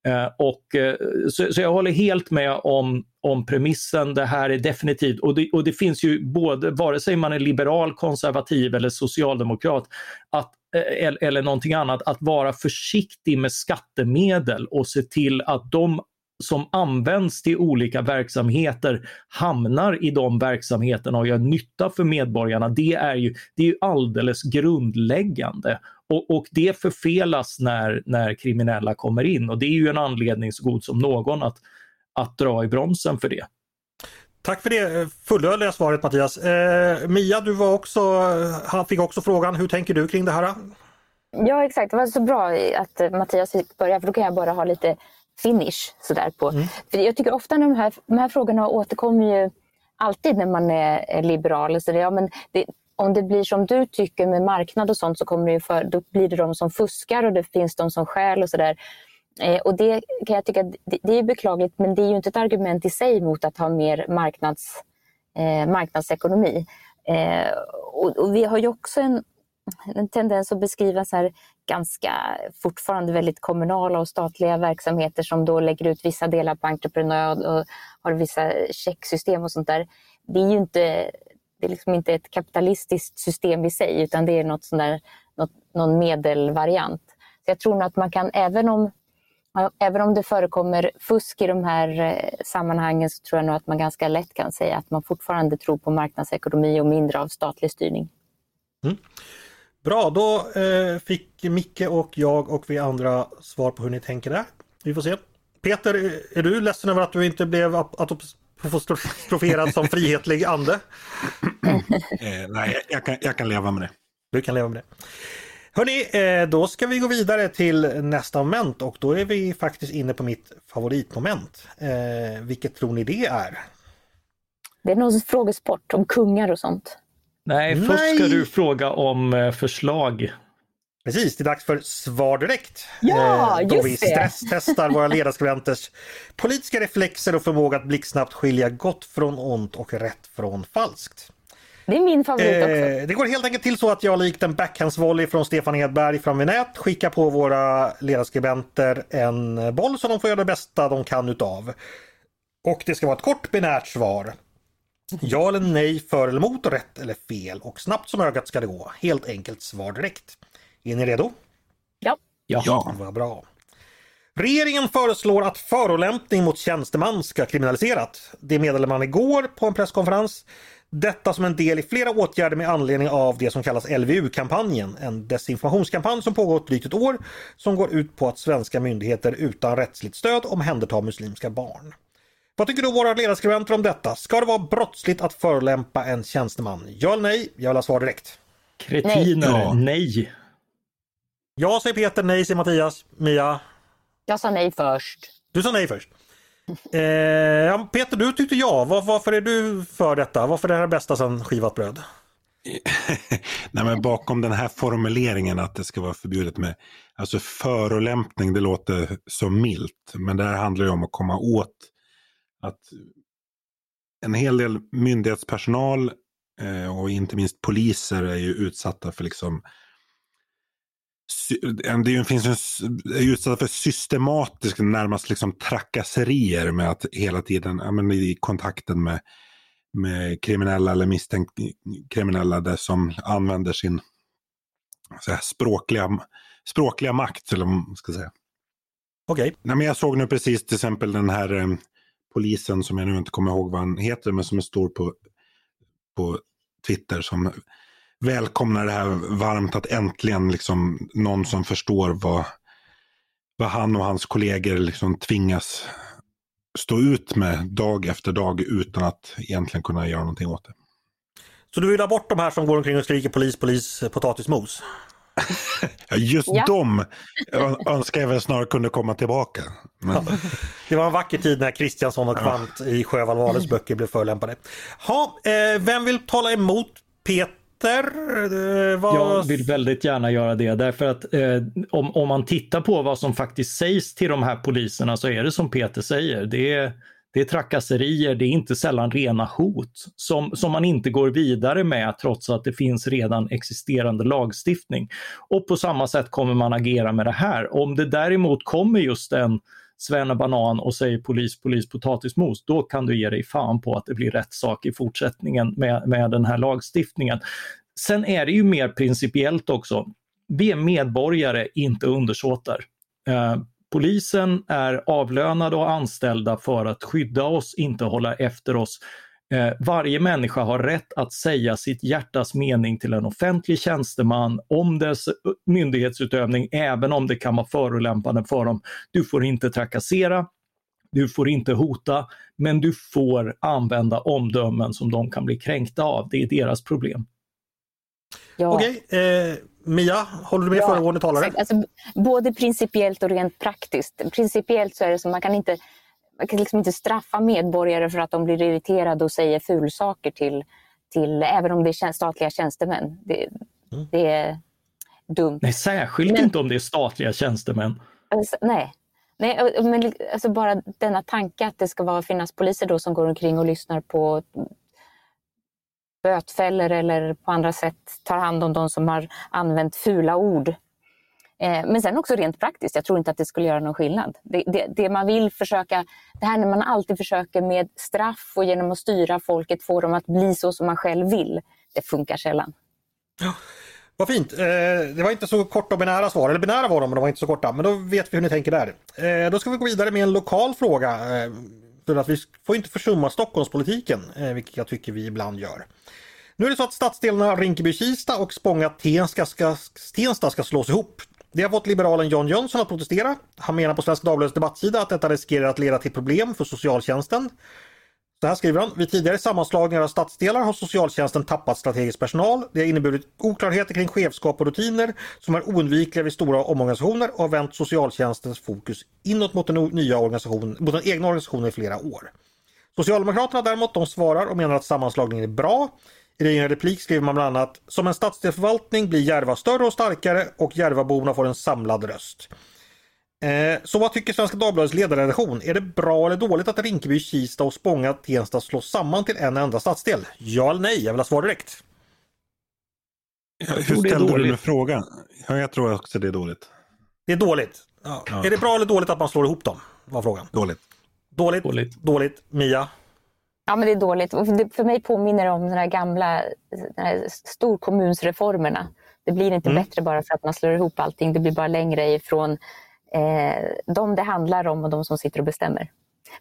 Eh, och, eh, så, så, jag håller helt med om, om premissen. Det här är definitivt, och det, och det finns ju både, vare sig man är liberal, konservativ eller socialdemokrat, att eh, eller, eller någonting annat, att vara försiktig med skattemedel och se till att de som används till olika verksamheter hamnar i de verksamheterna och gör nytta för medborgarna. Det är ju, det är ju alldeles grundläggande. Och, och, det förfelas när, när kriminella kommer in och det är ju en anledning så god som någon att, att dra i bromsen för det. Tack för det fullödiga svaret Mattias. Eh, Mia, du var också, han fick också frågan, hur tänker du kring det här? Ja exakt, det var så bra att Mattias fick börja för då kan jag bara ha lite finish sådär på. Mm. För jag tycker ofta när de här, de här frågorna återkommer ju alltid när man är liberal. Så det, ja, men det, om det blir som du tycker med marknad och sånt så kommer det för, då blir det de som fuskar och det finns de som stjäl och sådär. Eh, och det kan jag tycka det, det är beklagligt men det är ju inte ett argument i sig mot att ha mer marknads, eh, marknadsekonomi. Eh, och, och, vi har ju också en, en tendens att beskriva så här ganska fortfarande väldigt kommunala och statliga verksamheter som då lägger ut vissa delar på entreprenad och har vissa checksystem och sånt där. Det är ju inte, det är liksom inte ett kapitalistiskt system i sig utan det är något sån där, något, någon medelvariant. Så jag tror nog att man kan, även om Även om det förekommer fusk i de här eh, sammanhangen så tror jag nog att man ganska lätt kan säga att man fortfarande tror på marknadsekonomi och mindre av statlig styrning. Mm. Bra, då eh, fick Micke och jag och vi andra svar på hur ni tänker där. Vi får se. Peter, är du ledsen över att du inte blev apostroferad som frihetlig ande? eh, nej, jag kan, jag kan leva med det. Du kan leva med det. Hörni, eh, då ska vi gå vidare till nästa moment och då är vi faktiskt inne på mitt favoritmoment. Eh, vilket tror ni det är? Det är någon frågesport om kungar och sånt. Nej, Nej. först ska du fråga om eh, förslag. Precis, det är dags för Svar direkt. Ja, då just vi stresstestar våra ledarskribenters politiska reflexer och förmåga att blixtsnabbt skilja gott från ont och rätt från falskt. Det är min favorit också. Eh, det går helt enkelt till så att jag likt en backhandsvolley från Stefan Edberg från nät skickar på våra ledarskribenter en boll som de får göra det bästa de kan utav. Och det ska vara ett kort binärt svar. Ja eller nej, för eller emot, rätt eller fel och snabbt som ögat ska det gå. Helt enkelt svar direkt. Är ni redo? Ja. Ja. ja. Vad bra. Regeringen föreslår att förolämpning mot tjänsteman ska kriminaliserat. Det meddelade man igår på en presskonferens. Detta som en del i flera åtgärder med anledning av det som kallas LVU-kampanjen. En desinformationskampanj som pågått drygt ett år som går ut på att svenska myndigheter utan rättsligt stöd omhändertar muslimska barn. Vad tycker då våra ledarskribenter om detta? Ska det vara brottsligt att förolämpa en tjänsteman? Ja eller nej? Jag vill ha svar direkt. Kretiner, nej. nej. Ja säger Peter, nej säger Mattias. Mia? Jag sa nej först. Du sa nej först. Eh, Peter, du tyckte ja. Var, varför är du för detta? Varför är det här bästa sedan skivat bröd? Nej, men bakom den här formuleringen att det ska vara förbjudet med alltså förolämpning, det låter så milt. Men det här handlar ju om att komma åt att en hel del myndighetspersonal eh, och inte minst poliser är ju utsatta för liksom det finns en, utsatta för systematiska, närmast liksom trakasserier med att hela tiden, ja, men i kontakten med, med kriminella eller misstänkt kriminella där som använder sin här, språkliga, språkliga makt, eller man ska säga. Okej. Okay. jag såg nu precis till exempel den här eh, polisen som jag nu inte kommer ihåg vad han heter, men som är stor på, på Twitter som välkomnar det här varmt att äntligen liksom någon som förstår vad, vad han och hans kollegor liksom tvingas stå ut med dag efter dag utan att egentligen kunna göra någonting åt det. Så du vill ha bort de här som går omkring och skriker polis, polis, potatismos? Just ja. dem önskar jag väl snarare kunde komma tillbaka. Men... det var en vacker tid när Kristiansson och Kvant ja. i Sjöwall Wahlöös böcker blev förolämpade. Ha, eh, vem vill tala emot Peter Eh, vad... Jag vill väldigt gärna göra det därför att eh, om, om man tittar på vad som faktiskt sägs till de här poliserna så är det som Peter säger. Det är, det är trakasserier, det är inte sällan rena hot som, som man inte går vidare med trots att det finns redan existerande lagstiftning. Och på samma sätt kommer man agera med det här. Om det däremot kommer just en Svenne Banan och säger polis, polis, potatismos, då kan du ge dig fan på att det blir rätt sak i fortsättningen med, med den här lagstiftningen. Sen är det ju mer principiellt också. Vi är medborgare, inte undersåtar. Eh, polisen är avlönade och anställda för att skydda oss, inte hålla efter oss. Eh, varje människa har rätt att säga sitt hjärtas mening till en offentlig tjänsteman om dess myndighetsutövning, även om det kan vara förolämpande för dem. Du får inte trakassera, du får inte hota, men du får använda omdömen som de kan bli kränkta av. Det är deras problem. Ja. Okej, eh, Mia, håller du med ja, föregående talare? Alltså, både principiellt och rent praktiskt. Principiellt så är det så man kan inte man kan liksom inte straffa medborgare för att de blir irriterade och säger fulsaker till, till även om det är statliga tjänstemän. Det, mm. det är dumt. Nej, särskilt men, inte om det är statliga tjänstemän. Alltså, nej. nej, men alltså bara denna tanke att det ska vara, finnas poliser då som går omkring och lyssnar på bötfällor eller på andra sätt tar hand om de som har använt fula ord Eh, men sen också rent praktiskt, jag tror inte att det skulle göra någon skillnad. Det, det, det, man vill försöka, det här när man alltid försöker med straff och genom att styra folket få dem att bli så som man själv vill, det funkar sällan. Ja, vad fint! Eh, det var inte så korta och binära svar, eller binära var de men de var inte så korta. Men då vet vi hur ni tänker där. Eh, då ska vi gå vidare med en lokal fråga. För att vi får inte försumma Stockholmspolitiken, vilket jag tycker vi ibland gör. Nu är det så att stadsdelarna Rinkeby-Kista och Spånga-Tensta ska, Tensta ska slås ihop. Det har fått liberalen John Jönsson att protestera. Han menar på Svenska Dagbladets debattsida att detta riskerar att leda till problem för socialtjänsten. Så här skriver han. Vid tidigare sammanslagningar av stadsdelar har socialtjänsten tappat strategisk personal. Det har inneburit oklarheter kring chefskap och rutiner som är oundvikliga vid stora omorganisationer och har vänt socialtjänstens fokus inåt mot den, nya organisationen, mot den egna organisationen i flera år. Socialdemokraterna däremot de svarar och menar att sammanslagningen är bra. I en replik skriver man bland annat Som en stadsdelsförvaltning blir Järva större och starkare och Järvaborna får en samlad röst. Eh, så vad tycker Svenska Dagbladets ledarredaktion? Är det bra eller dåligt att Rinkeby, Kista och Spånga Tensta slås samman till en enda stadsdel? Ja eller nej? Jag vill ha svar direkt. Hur ställde du frågan? Ja, jag tror också det är dåligt. Det är dåligt? Ja. Ja. Är det bra eller dåligt att man slår ihop dem? Var frågan. Dåligt. Dåligt. Dåligt. dåligt. Mia? Ja, men det är dåligt. För mig påminner det om de här gamla den här storkommunsreformerna. Det blir inte mm. bättre bara för att man slår ihop allting. Det blir bara längre ifrån eh, de det handlar om och de som sitter och bestämmer.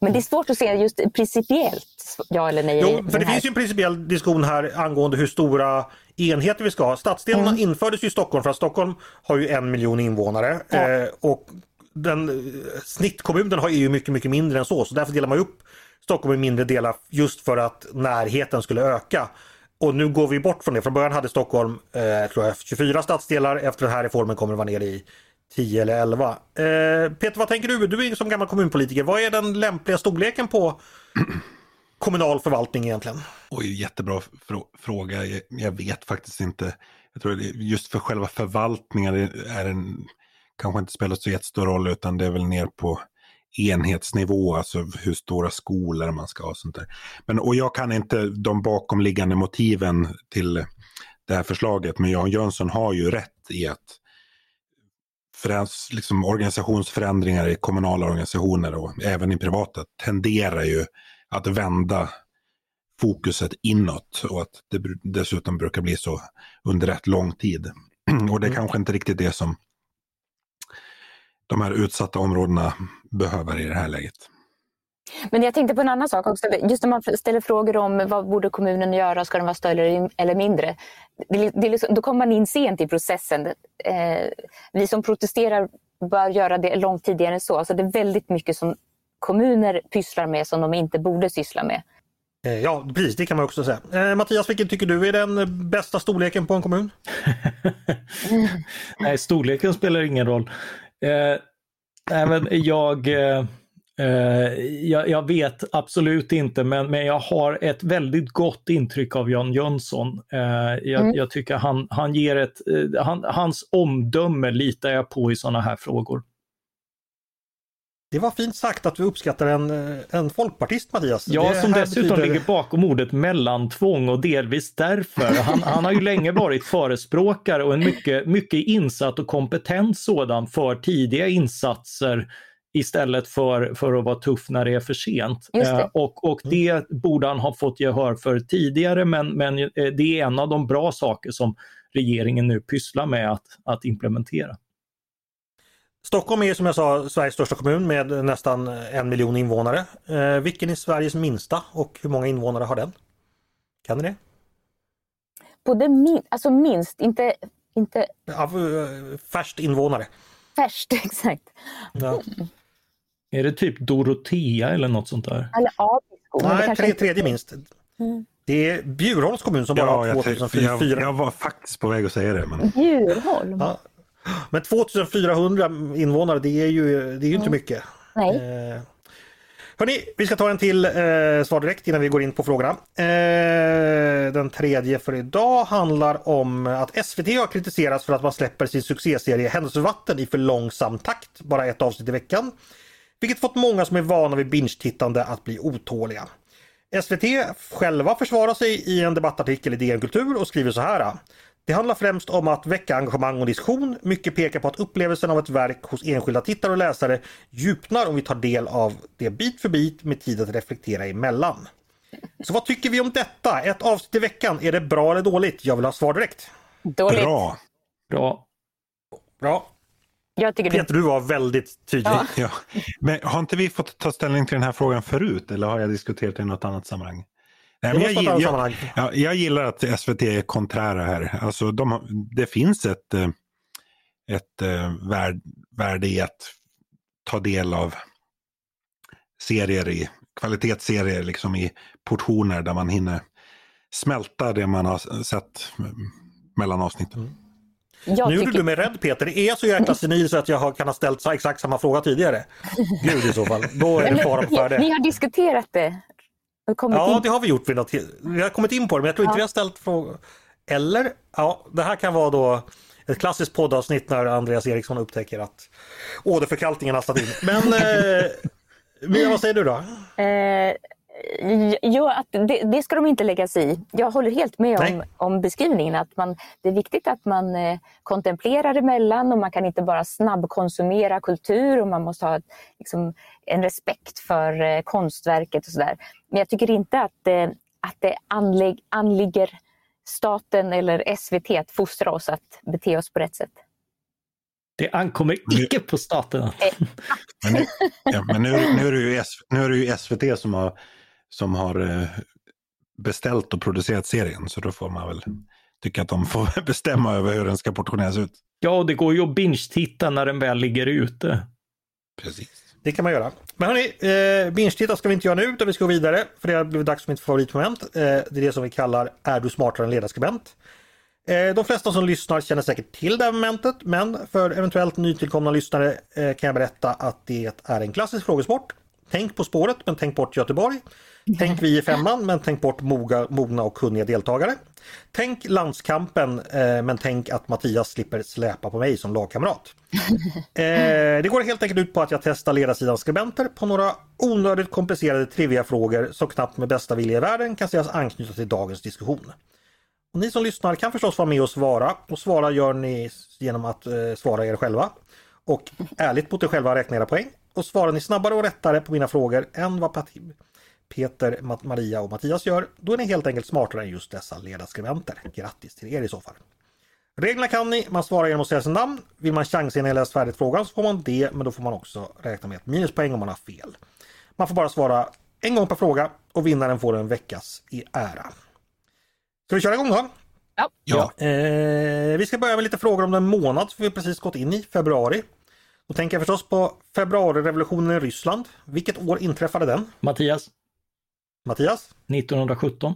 Men det är svårt att se just principiellt ja eller nej. Jo, för det finns ju en principiell diskussion här angående hur stora enheter vi ska ha. Stadsdelarna mm. infördes i Stockholm för att Stockholm har ju en miljon invånare. Ja. Eh, och den, eh, snittkommunen har ju mycket, mycket mindre än så. Så därför delar man upp Stockholm i mindre delar just för att närheten skulle öka. Och nu går vi bort från det. Från början hade Stockholm eh, tror jag, 24 stadsdelar. Efter den här reformen kommer det vara nere i 10 eller 11. Eh, Peter, vad tänker du? Du är som gammal kommunpolitiker. Vad är den lämpliga storleken på kommunal förvaltning egentligen? Oj, jättebra fråga. Jag, jag, vet faktiskt inte. Jag tror just för själva förvaltningen är en, kanske inte spelar så jättestor roll utan det är väl ner på enhetsnivå, alltså hur stora skolor man ska ha. Och sånt där. Men, och jag kan inte de bakomliggande motiven till det här förslaget, men Jan Jönsson har ju rätt i att liksom organisationsförändringar i kommunala organisationer och även i privata tenderar ju att vända fokuset inåt och att det dessutom brukar bli så under rätt lång tid. Och det är mm. kanske inte riktigt det som de här utsatta områdena behöver i det här läget. Men jag tänkte på en annan sak också. Just när man ställer frågor om vad borde kommunen göra, ska den vara större eller mindre? Det, det liksom, då kommer man in sent i processen. Eh, vi som protesterar bör göra det långt tidigare än så. Alltså det är väldigt mycket som kommuner pysslar med som de inte borde syssla med. Eh, ja, precis, det kan man också säga. Eh, Mattias, vilken tycker du är den bästa storleken på en kommun? Nej, storleken spelar ingen roll. Eh, nej, jag, eh, eh, jag, jag, vet absolut inte, men, men jag har ett väldigt gott intryck av Jan Jönsson. Eh, jag, mm. jag, tycker han, han ger ett, eh, han, hans omdöme litar jag på i sådana här frågor. Det var fint sagt att vi uppskattar en, en folkpartist Mattias. Ja, det som dessutom betyder... ligger bakom ordet mellantvång och delvis därför. Han, han har ju länge varit förespråkare och en mycket, mycket insatt och kompetent sådan för tidiga insatser istället för, för att vara tuff när det är för sent. Eh, och, och det borde han ha fått gehör för tidigare men, men eh, det är en av de bra saker som regeringen nu pysslar med att, att implementera. Stockholm är som jag sa Sveriges största kommun med nästan en miljon invånare. Eh, vilken är Sveriges minsta och hur många invånare har den? Kan ni det? Både min, alltså minst, inte... inte... Ja, eh, färst invånare. Färst, exakt. Ja. Mm. Är det typ Dorotea eller något sånt där? Eller Abisko. Nej, tre, tredje minst. Mm. Det är Bjurholms kommun som bara ja, har 2004. Jag, jag, var faktiskt på väg att säga det. Men... Bjurholm? Ja. Men 2400 invånare, det är ju, det är ju inte mycket. Nej. Eh, hörni, vi ska ta en till eh, svar direkt innan vi går in på frågorna. Eh, den tredje för idag handlar om att SVT har kritiserats för att man släpper sin succéserie Händelsevatten i för långsam takt, bara ett avsnitt i veckan. Vilket fått många som är vana vid binge-tittande att bli otåliga. SVT själva försvarar sig i en debattartikel i DN Kultur och skriver så här. Det handlar främst om att väcka engagemang och diskussion. Mycket pekar på att upplevelsen av ett verk hos enskilda tittare och läsare djupnar om vi tar del av det bit för bit med tid att reflektera emellan. Så vad tycker vi om detta? Ett avsnitt i veckan, är det bra eller dåligt? Jag vill ha svar direkt. Dåligt. Bra. Bra. Bra. Jag tycker Peter, du var väldigt tydlig. Ja. ja. Men har inte vi fått ta ställning till den här frågan förut eller har jag diskuterat det i något annat sammanhang? Nej, men jag, jag, jag, jag, gillar att SVT är konträra här. Alltså de, det finns ett, eh, ett eh, värde i att ta del av serier i kvalitetsserier liksom i portioner där man hinner smälta det man har sett mellan avsnitten. Mm. Jag nu gjorde du mig rädd Peter, det är så jäkla senil så att jag kan ha ställt exakt samma fråga tidigare. Gud i så fall, då är det fara på färde. Ni har diskuterat det ja, in... det har vi gjort. Vid något, vi har kommit in på det, men jag tror inte ja. vi har ställt frågor. Eller, ja, det här kan vara då ett klassiskt poddavsnitt när Andreas Eriksson upptäcker att åderförkalkningen har slagit in. Men, eh, Mia, vad säger du då? Eh, Jo, att det, det, ska de inte lägga sig i. Jag håller helt med om, om beskrivningen. att man, Det är viktigt att man eh, kontemplerar emellan och man kan inte bara snabbkonsumera kultur och man måste ha liksom, en respekt för eh, konstverket och sådär. Men jag tycker inte att, eh, att det anlägg, anligger staten eller SVT att fostra oss att bete oss på rätt sätt. Det ankommer icke på staten. men, nu, ja, men nu, nu, är det ju, nu är det ju SVT som har som har eh, beställt och producerat serien. Så då får man väl tycka att de får bestämma över hur den ska portioneras ut. Ja, det går ju att binge-titta när den väl ligger ute. Precis. Det kan man göra. Men hörni, eh, binge-titta ska vi inte göra nu utan vi ska gå vidare. För det har blivit dags för mitt favoritmoment. Eh, det är det som vi kallar Är du smartare än ledarskribent? Eh, de flesta som lyssnar känner säkert till det här momentet men för eventuellt nytillkomna lyssnare eh, kan jag berätta att det är en klassisk frågesport. Tänk På spåret men tänk bort Göteborg. Tänk Vi i femman men tänk bort moga, mogna och kunniga deltagare. Tänk Landskampen eh, men tänk att Mattias slipper släpa på mig som lagkamrat. det går helt enkelt ut på att jag testar ledarsidans skribenter på några onödigt komplicerade trivia-frågor som knappt med bästa vilja i världen kan sägas anknyta till dagens diskussion. Och ni som lyssnar kan förstås vara med och svara och svara gör ni genom att eh, svara er själva. Och ärligt mot er själva räkna era poäng. Och svarar ni snabbare och rättare på mina frågor än vad Peter, Maria och Mattias gör, då är ni helt enkelt smartare än just dessa ledarskribenter. Grattis till er i så fall! Reglerna kan ni, man svarar genom att säga sitt namn. Vill man chansa innan jag läst färdigt frågan så får man det, men då får man också räkna med ett minuspoäng om man har fel. Man får bara svara en gång per fråga och vinnaren får en veckas i ära. Ska vi köra igång då? Ja. ja. Eh, vi ska börja med lite frågor om den månad som vi precis gått in i, februari. Då tänker jag förstås på februarirevolutionen i Ryssland. Vilket år inträffade den? Mattias. Mattias? 1917.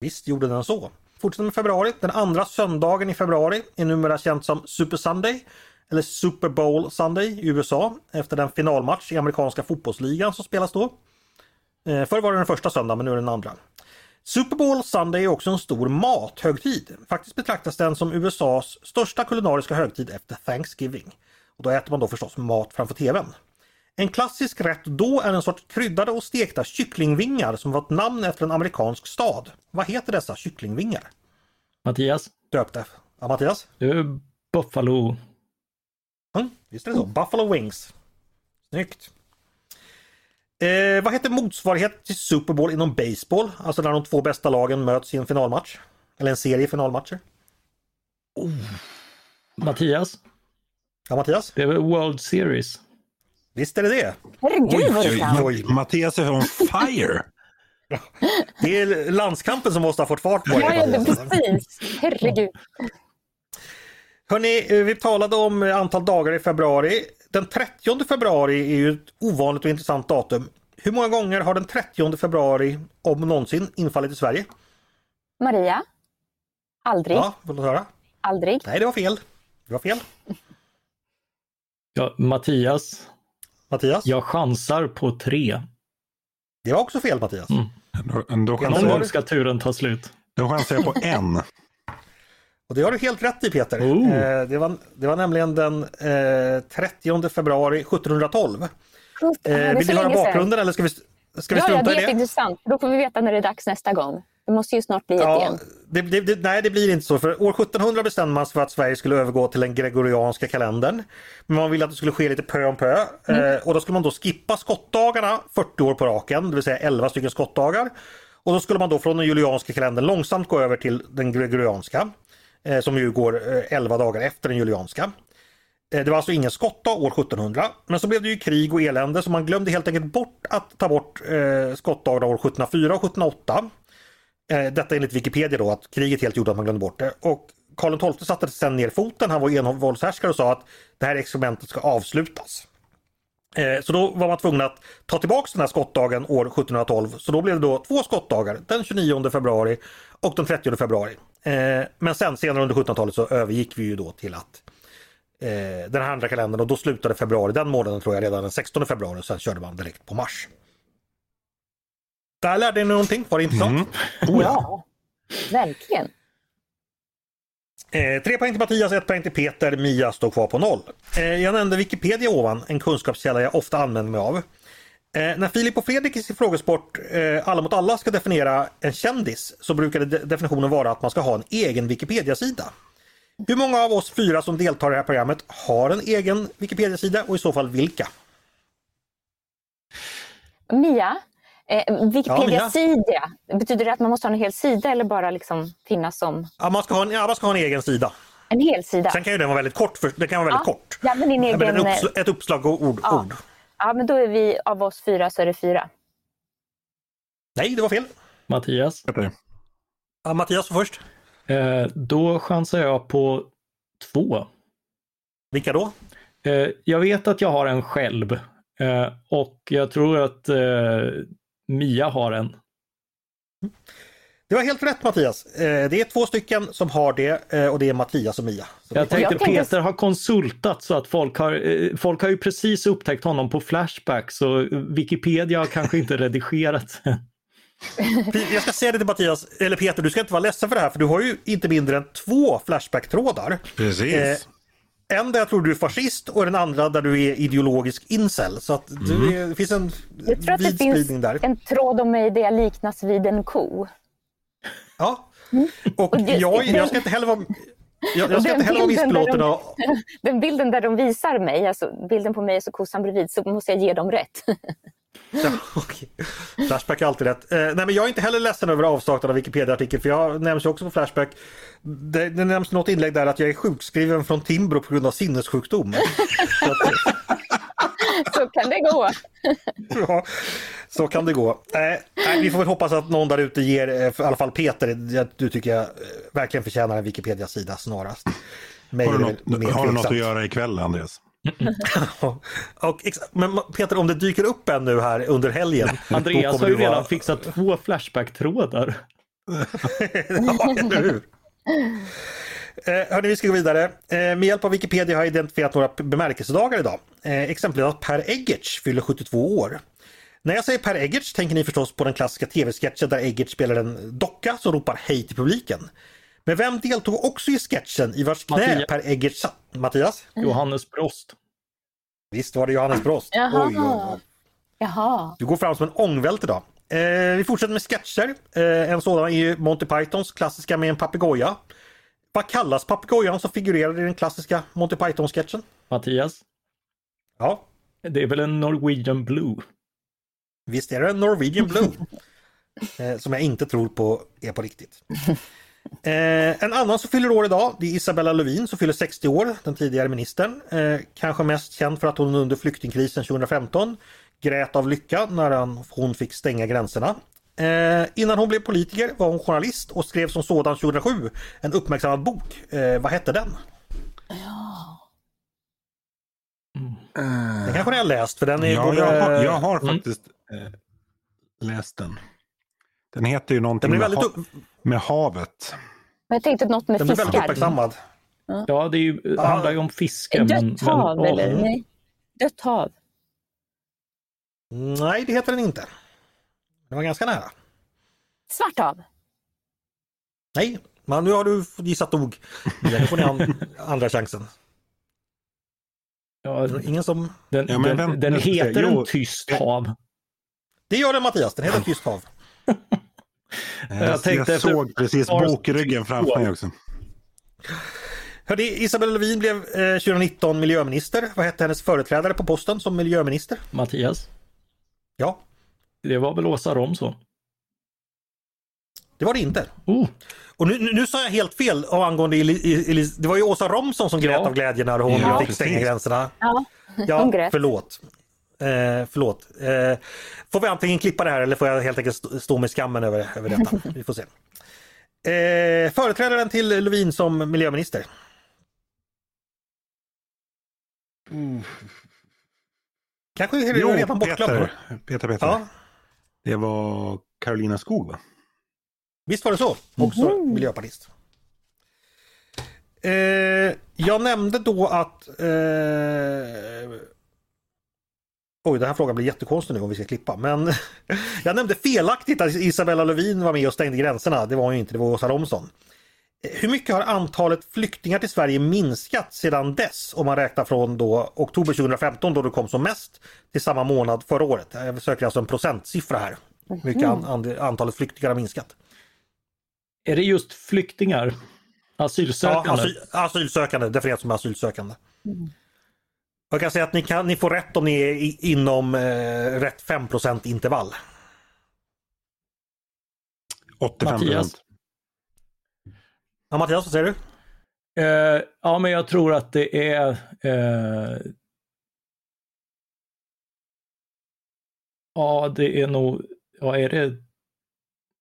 Visst gjorde den så. Fortsätter med februari. Den andra söndagen i februari är numera känt som Super Sunday eller Super Bowl Sunday i USA efter den finalmatch i amerikanska fotbollsligan som spelas då. Eh, förr var det den första söndagen men nu är det den andra. Super Bowl Sunday är också en stor mathögtid. Faktiskt betraktas den som USAs största kulinariska högtid efter Thanksgiving. Och då äter man då förstås mat framför TVn. En klassisk rätt då är en sorts kryddade och stekta kycklingvingar som fått namn efter en amerikansk stad. Vad heter dessa kycklingvingar? Mattias? Döpta. Ja, Mattias? Är Buffalo. Mm, visst är det så. Buffalo Wings. Snyggt. Eh, vad heter motsvarighet till Super Bowl inom baseball? Alltså när de två bästa lagen möts i en finalmatch. Eller en serie finalmatcher. Oh. Mattias? Ja, Mattias? Det är väl World Series? Visst är det det. Herregud vad du kan. Oj, Mattias är on fire! det är landskampen som måste ha fått fart på det. Ja, precis. Herregud. Hörni, eh, vi talade om antal dagar i februari. Den 30 februari är ju ett ovanligt och intressant datum. Hur många gånger har den 30 februari, om någonsin, infallit i Sverige? Maria? Aldrig. Ja, vill du höra? Aldrig. Nej, det var fel. Det var fel. Ja, Mattias? Mattias? Jag chansar på tre. Det var också fel Mattias. Mm. Chansar jag... ska turen ta slut. Då chansar jag på en. Och det har du helt rätt i Peter. Oh. Eh, det, var, det var nämligen den eh, 30 februari 1712. Eh, vill du höra bakgrunden eller ska vi, ska vi ja, strunta ja, det är jätteintressant. Då får vi veta när det är dags nästa gång. Det måste ju snart bli ja, ett igen. Det, det, det, nej, det blir inte så. För år 1700 bestämde man sig för att Sverige skulle övergå till den gregorianska kalendern. Men man ville att det skulle ske lite pö om pö. Mm. Eh, och då skulle man då skippa skottdagarna 40 år på raken, det vill säga 11 stycken skottdagar. Och då skulle man då från den julianska kalendern långsamt gå över till den gregorianska. Eh, som ju går 11 eh, dagar efter den julianska. Eh, det var alltså ingen skottdag år 1700. Men så blev det ju krig och elände så man glömde helt enkelt bort att ta bort skottdagarna år 1704 och 1708. Eh, detta enligt Wikipedia då att kriget helt gjorde att man glömde bort det. Och Karl XII satte sedan ner foten, han var envåldshärskare och sa att det här experimentet ska avslutas. Eh, så då var man tvungen att ta tillbaks den här skottdagen år 1712. Så då blev det då två skottdagar, den 29 februari och den 30 februari. Eh, men sen senare under 1700-talet så övergick vi ju då till att den här andra kalendern och då slutade februari den månaden tror jag redan den 16 februari och sen körde man direkt på mars. Där lärde ni någonting, var det intressant? Mm. Oh, ja, verkligen. Eh, tre poäng till Mattias, ett poäng till Peter. Mia står kvar på noll. Eh, jag nämnde Wikipedia ovan, en kunskapskälla jag ofta använder mig av. Eh, när Filip och Fredrik i sin frågesport eh, Alla mot alla ska definiera en kändis så brukar de definitionen vara att man ska ha en egen Wikipedia-sida. Hur många av oss fyra som deltar i det här programmet har en egen Wikipedia-sida och i så fall vilka? Mia, eh, Wikipedia-sida, ja, betyder det att man måste ha en hel sida eller bara liksom finnas som... Ja, man ska ha en, ja, man ska ha en egen sida. En hel sida? Sen kan ju den vara väldigt kort. För, den kan vara väldigt ja. kort. Ja, men din egen... men uppsl ett uppslag och ord. Ja. ord. Ja, men då är vi av oss fyra så är det fyra. Nej, det var fel. Mattias? Ja, Mattias först. Eh, då chansar jag på två. Vilka då? Eh, jag vet att jag har en själv eh, och jag tror att eh, Mia har en. Det var helt rätt Mattias. Eh, det är två stycken som har det eh, och det är Mattias och Mia. Så Jag tänkte Jag tänkte- Peter har konsultat så att folk har, eh, folk har ju precis upptäckt honom på Flashback så Wikipedia har kanske inte redigerat. Jag ska säga det till Mattias, eller Peter, du ska inte vara ledsen för det här för du har ju inte mindre än två Flashback-trådar. Precis. En där jag tror du är fascist och den andra där du är ideologisk incel. Så att du är, det finns en Jag tror att det finns där. en tråd om mig där jag liknas vid en ko. Ja. Och Och just jag, jag ska inte heller vara jag, jag ska den inte heller vara bilden där missbelåten de-. Den bilden där de visar mig, alltså bilden på mig och så kossan bredvid, så måste jag ge dem rätt. Okej. Flashback är alltid rätt. Eh, nej men jag är inte heller ledsen över avsaknad av Wikipedia-artikel för jag nämns ju också på Flashback. Det, det nämns något inlägg där att jag är sjukskriven från Timbro på grund av sinnessjukdom. Så att, så kan det gå. ja, så kan det gå. Eh, nej, vi får väl hoppas att någon där ute ger, eh, i alla fall Peter, du tycker jag eh, verkligen förtjänar en Wikipedia-sida snarast. Mig har du något, har du något att göra ikväll Andreas? Och, men Peter, om det dyker upp en nu här under helgen. Andreas har ju vara- redan fixat två Flashback-trådar. ja, eller hur? Eh, hörni, vi ska gå vidare. Eh, med hjälp av Wikipedia har jag identifierat några bemärkelsedagar idag. Eh, exempelvis att Per Eggers fyller 72 år. När jag säger Per Eggers tänker ni förstås på den klassiska tv-sketchen där Eggers spelar en docka som ropar hej till publiken. Men vem deltog också i sketchen i vars knä Mattias. Per Eggers satt? Mattias? Johannes Brost. Visst var det Johannes Brost? Jaha. Oj, oj, oj. Jaha. Du går fram som en ångvält idag. Eh, vi fortsätter med sketcher. Eh, en sådan är ju Monty Pythons klassiska med en papegoja. Vad kallas papegojan som figurerar i den klassiska Monty Python-sketchen? Mattias, Ja, det är väl en Norwegian Blue? visst är det en Norwegian Blue. eh, som jag inte tror på är på riktigt. Eh, en annan som fyller år idag det är Isabella Lövin som fyller 60 år, den tidigare ministern. Eh, kanske mest känd för att hon under flyktingkrisen 2015 grät av lycka när han, hon fick stänga gränserna. Eh, innan hon blev politiker var hon journalist och skrev som sådan 2007 en uppmärksammad bok. Eh, vad hette den? Den kanske ni har läst för den är Ja, både... jag, har, jag har Mm. faktiskt eh, läst den. Den heter ju någonting Den med, väldigt, upp, med havet. Men jag tänkte något med den blir väldigt fiskar. uppmärksammad. Ja, det är ju, handlar ju om fiske. men- Dött hav men- eller? Nej. Dött hav. Nej, det heter den inte. Det var ganska nära. Svart hav. Nej, men nu har du gissat nog. Nu får ni an, andra chansen. Ja, Ingen som... den Ja, men den, den heter jo. en tyst hav. Det gör den Mattias, den heter Tyst hav. Eh, Jag tänkte jag efter- såg precis bokryggen framför mig också. Hörde, Isabella Lövin blev eh, 2019 miljöminister. Vad hette hennes företrädare på posten som miljöminister? Mattias, Ja, det var väl Åsa Romson? det var det inte. Oh, Och nu, nu, nu sa jag helt fel angående Eli, Eli, Det var ju Åsa Romson som grät Ja. av glädje när hon Ja, fick stänga gränserna. Ja, Ja, hon grät. förlåt. Eh, förlåt. Eh, får vi antingen klippa det här eller får jag helt enkelt stå, med skammen över, över detta? Vi får se. Eh, företrädaren till Lövin som miljöminister. Kanske är det Jo, redan bortglömt. Peter, Peter, Peter. Ja, Det var Carolina Skog va? visst var det så. Också miljöpartist. Eh, jag nämnde då att... Eh, oj, den här frågan blir jättekonstig nu om vi ska klippa. Men jag nämnde felaktigt att Isabella Lövin var med och stängde gränserna. Det var hon ju inte, det var Åsa Romson. Eh, Hur mycket har antalet flyktingar till Sverige minskat sedan dess? Om man räknar från då oktober 2015 då det kom som mest till samma månad förra året. Jag söker alltså en procentsiffra här. Hur mycket an, an, antalet flyktingar har minskat. är det just flyktingar? Ja, Asylsökande? asyl, asylsökande, definierat som asylsökande. Jag kan säga att ni, kan, ni får rätt om ni är i, inom eh, rätt 5 intervall. 85 Mattias? procent. Ja, Mattias, vad säger du? Eh, ja, men jag tror att det är eh, Ja, det är nog, ja är det,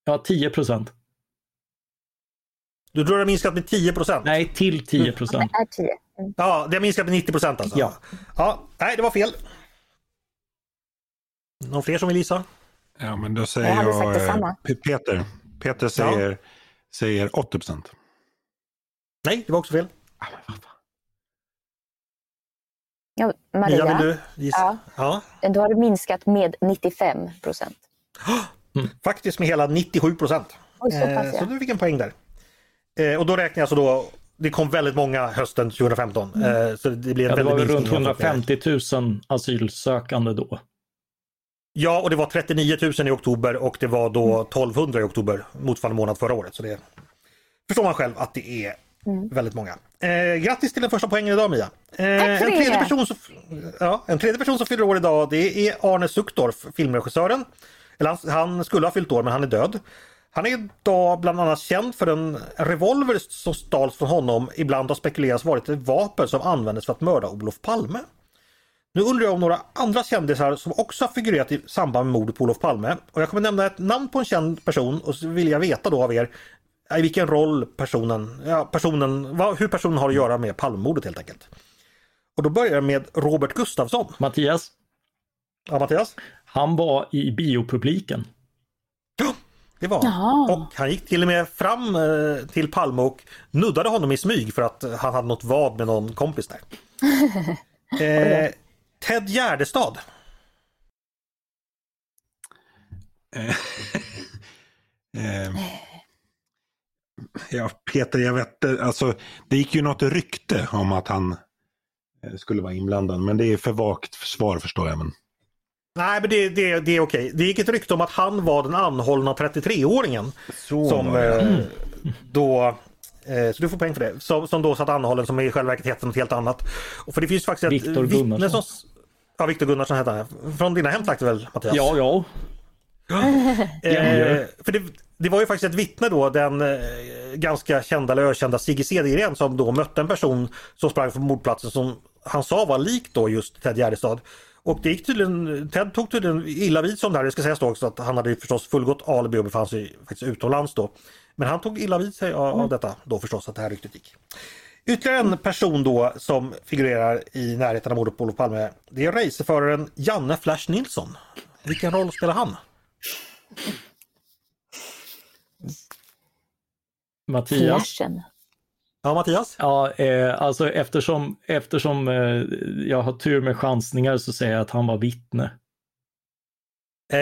ja 10 procent. Du tror det har minskat med 10% Nej, till 10 procent. Mm. Ja, det har minskat med 90 alltså? Ja. ja. Nej, det var fel. Någon fler som vill gissa? Ja, men då Jag säger jag, sagt eh, Peter. Peter säger, ja. säger 80 procent. Nej, det var också fel. Ja, Maria, Mia, vill du gissa? Ja. ja. Då har det minskat med 95 procent. Mm. Faktiskt med hela 97 procent. Så, eh, så du fick en poäng där. Eh, och då räknar jag alltså då det kom väldigt många hösten 2015. Mm. Eh, så det, blev ja, det var runt 150 000 asylsökande då. Ja, och det var 39 000 i oktober och det var då 1200 i oktober motsvarande månad förra året. Så det förstår man själv att det är mm. väldigt många. Eh, grattis till den första poängen idag Mia! Eh, en, tredje person som, ja, en tredje person som fyller år idag det är Arne Suktorf, filmregissören. Eller han, han skulle ha fyllt år men han är död. Han är idag bland annat känd för en revolver som stals från honom ibland har spekulerats varit ett vapen som användes för att mörda Olof Palme. Nu undrar jag om några andra kändisar som också har figurerat i samband med mordet på Olof Palme. Och jag kommer nämna ett namn på en känd person och så vill jag veta då av er i vilken roll personen, ja, personen vad, hur personen har att göra med Palmemordet helt enkelt. Och då börjar jag med Robert Gustafsson. Mattias. Ja, Mattias? Han var i biopubliken. Det var han. Och han gick till och med fram eh, till Palme och nuddade honom i smyg för att han hade något vad med någon kompis där. eh, Ted Gärdestad. Eh, eh, ja, Peter, jag vet alltså det gick ju något rykte om att han skulle vara inblandad, men det är för vagt svar förstår jag. Men... Nej, men det, det, det är okej. Det gick ett rykte om att han var den anhållna 33-åringen. som eh, då eh, så du får poäng för det. Som, som då satt anhållen som i själva verket heter något helt annat. Och för det finns faktiskt Viktor Gunnarsson. Som, ja, Viktor Gunnarsson heter han. Från dina hemtrakter väl Mattias? Ja, ja. eh, för det, det, var ju faktiskt ett vittne då, den eh, ganska kända eller ökända Sigge Cedergren som då mötte en person som sprang från mordplatsen som han sa var lik då just Ted Gärdestad. Och det gick tydligen, Ted tog tydligen illa vid sig om det här. Det ska sägas då också att han hade förstås fullgott alibi och befann sig faktiskt utomlands då. Men han tog illa vid sig av, mm. av detta då förstås att det här ryktet gick. Ytterligare en person då som figurerar i närheten av mordet på Olof Palme. Det är racerföraren Janne Flash Nilsson. Vilken roll spelar han? Mattias. Flashen. Ja, Mattias? Ja, eh, alltså eftersom, eftersom eh, jag har tur med chansningar så säger jag att han var vittne. Eh,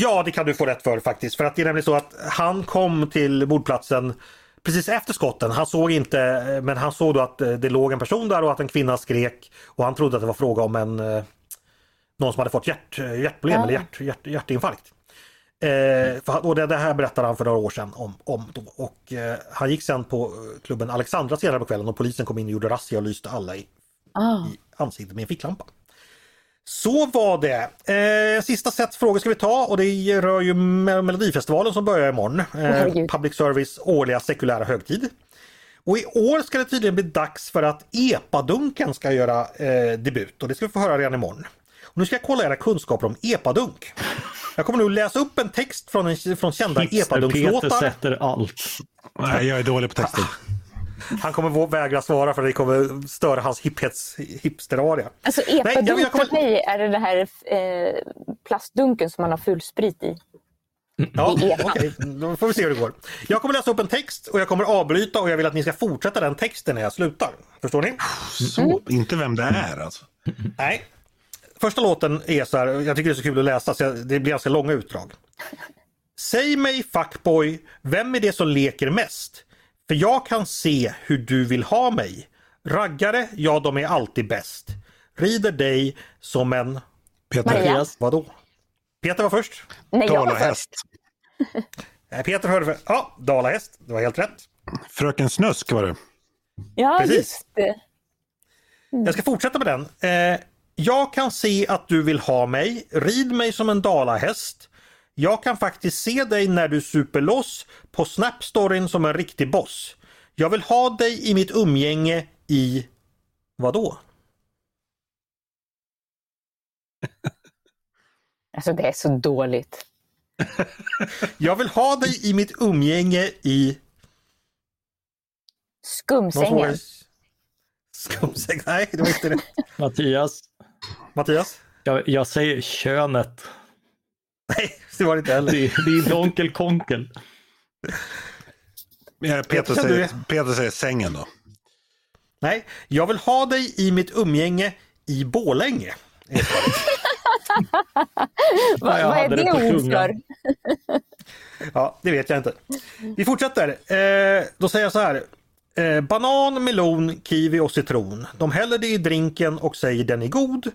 ja, det kan du få rätt för faktiskt. För att det är nämligen så att han kom till mordplatsen precis efter skotten. Han såg inte, eh, men han såg då att eh, det låg en person där och att en kvinna skrek. Och han trodde att det var fråga om en eh, någon som hade fått hjärt, hjärtproblem ja. eller hjärt, hjärt, hjärtinfarkt. Eh, och det, det, här berättade han för några år sedan om. om. Och, eh, han gick sen på eh, klubben Alexandra senare på kvällen och polisen kom in och gjorde razzia och lyste alla i, oh. i ansiktet med en ficklampa. Så var det. Eh, sista set frågor ska vi ta och det rör ju Melodifestivalen som börjar imorgon. Eh, Public Service årliga sekulära högtid. Och i år ska det tydligen bli dags för att epadunken ska göra eh, debut och det ska vi få höra redan imorgon. Och nu ska jag kolla era kunskaper om epadunk. Jag kommer nu läsa upp en text från, en, från kända epadunklåtar. Peter sätter allt. Nej, jag är dålig på texten. Han kommer vägra svara för det kommer störa hans hiphets, hipsteraria. Alltså epadunk kommer... för mig är det den här eh, plastdunken som man har full sprit i. Ja, okej, okay. då får vi se hur det går. Jag kommer läsa upp en text och jag kommer avbryta och jag vill att ni ska fortsätta den texten när jag slutar. Förstår ni? Så, mm. inte vem det är alltså? Nej, Första låten är så här, jag tycker det är så kul att läsa så det blir ganska långa utdrag. Säg mig fuckboy, vem är det som leker mest? För jag kan se hur du vill ha mig. Raggare, ja de är alltid bäst. Rider dig som en... Peter. Maria. Vadå? Peter var först. Nej, jag var först. Peter hörde för... Ja, dalahäst. Det var helt rätt. Fröken Snusk var det. Ja, Precis. just det. Mm. Jag ska fortsätta med den. Eh, jag kan se att du vill ha mig, rid mig som en dalahäst. Jag kan faktiskt se dig när du super loss på Snapstoryn som en riktig boss. Jag vill ha dig i mitt umgänge i... Vadå? Alltså det är så dåligt. Jag vill ha dig i mitt umgänge i... Skumsängen. Skumsäng? Nej, det var inte det. Mattias. Mattias? Jag, jag säger könet. Nej, det var det inte heller. Det, är- det är inte Onkel Konkel. Peter, säger, Peter säger sängen då. Nej, jag vill ha dig i mitt umgänge i Bålänge. vad är det ord för? Ja, det vet jag inte. Vi fortsätter. Eh, då säger jag så här. Eh, banan, melon, kiwi och citron. De häller det i drinken och säger den är god.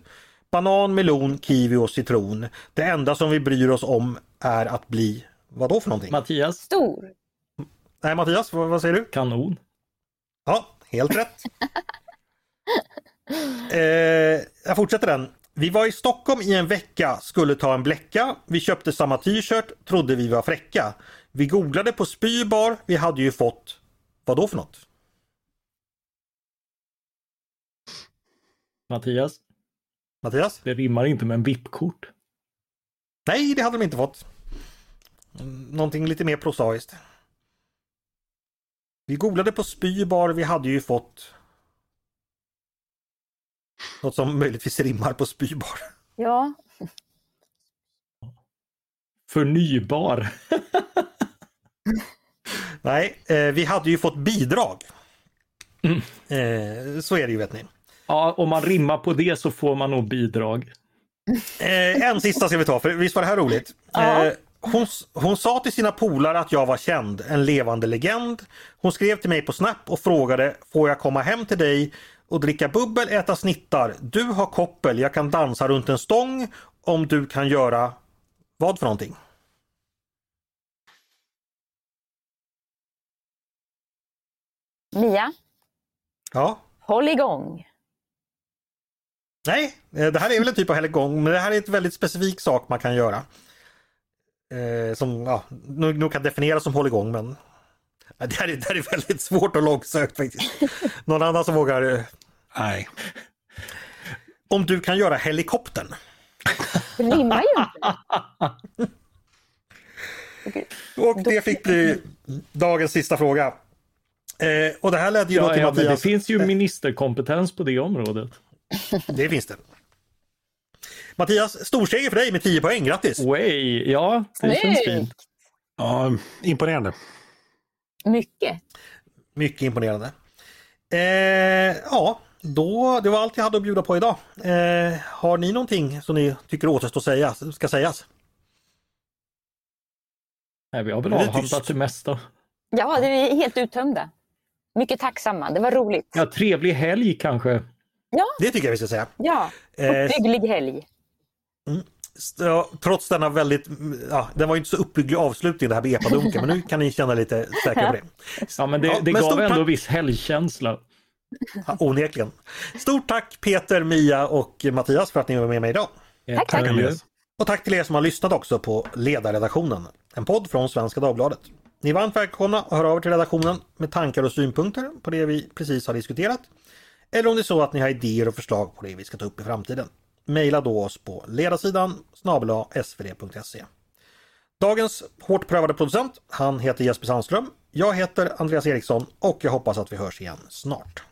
Banan, melon, kiwi och citron. Det enda som vi bryr oss om är att bli vad då för någonting? Mattias, Stor. Nej Mattias, vad, vad säger du? kanon. Ja, helt rätt. eh, jag fortsätter den. Vi var i Stockholm i en vecka, skulle ta en bläcka. Vi köpte samma t-shirt, trodde vi var fräcka. Vi googlade på spybar, vi hade ju fått vad då för något? Mattias, Mattias? det rimmar inte med en VIP-kort. Nej, det hade de inte fått. Mm, Någonting lite mer prosaiskt. Vi googlade på spybar, vi hade ju fått något som möjligtvis rimmar på spybar. Ja. Förnybar. Nej, eh, vi hade ju fått bidrag. Eh, så är det ju vet ni. Ja, om man rimmar på det så får man nog bidrag. Eh, en sista ska vi ta, för visst var det här roligt? Eh, hon, hon sa till sina polare att jag var känd, en levande legend. Hon skrev till mig på Snap och frågade Får jag komma hem till dig och dricka bubbel, äta snittar? Du har koppel, jag kan dansa runt en stång om du kan göra vad för någonting? Mia, Ja, håll igång. Nej, eh, det här är väl en typ av helgång, men det här är ett väldigt specifik sak man kan göra. Eh, som ja, nog, nog kan definieras som hålligång men det här, är, det här är väldigt svårt och långsökt faktiskt. Någon annan som vågar eh, Nej. Om du kan göra helikoptern. Det rimmar ju inte. Och det fick bli dagens sista fråga. Eh, och det här ledde ju Ja, till ja, men det Mattias. finns ju ministerkompetens på det området. Det finns det. Mattias, storseger för dig med 10 poäng. Grattis! Way, ja, det Snyggt. känns fint. Ja, imponerande. Mycket. Mycket imponerande. Eh, ja, då, det var allt jag hade att bjuda på idag. Eh, har ni någonting som ni tycker återstår säga, ska sägas? Nej, vi har väl Det är avhandlat det mesta. Ja, det är helt uttömda. Mycket tacksamma. Det var roligt. Ja, trevlig helg kanske. Det tycker jag vi ska säga. Ja, Eh, uppbygglig helg. Ja, trots denna väldigt, ja, den var ju inte så uppbygglig avslutning det här med epadunken men nu kan ni känna lite säkra på det. Ja, men det, Ja, det men gav stort ändå tack. viss helgkänsla. Ja, onekligen. Stort tack Peter, Mia och Mattias för att ni var med mig idag. Tack, tack. Yes. Och tack till er som har lyssnat också på Ledarredaktionen, en podd från Svenska Dagbladet. Ni är varmt välkomna att höra av er till redaktionen med tankar och synpunkter på det vi precis har diskuterat. Eller om det är så att ni har idéer och förslag på det vi ska ta upp i framtiden. Maila då oss på ledarsidan snabel-a svd.se. Dagens hårt prövade producent, han heter Jesper Sandström. Jag heter Andreas Eriksson och jag hoppas att vi hörs igen snart.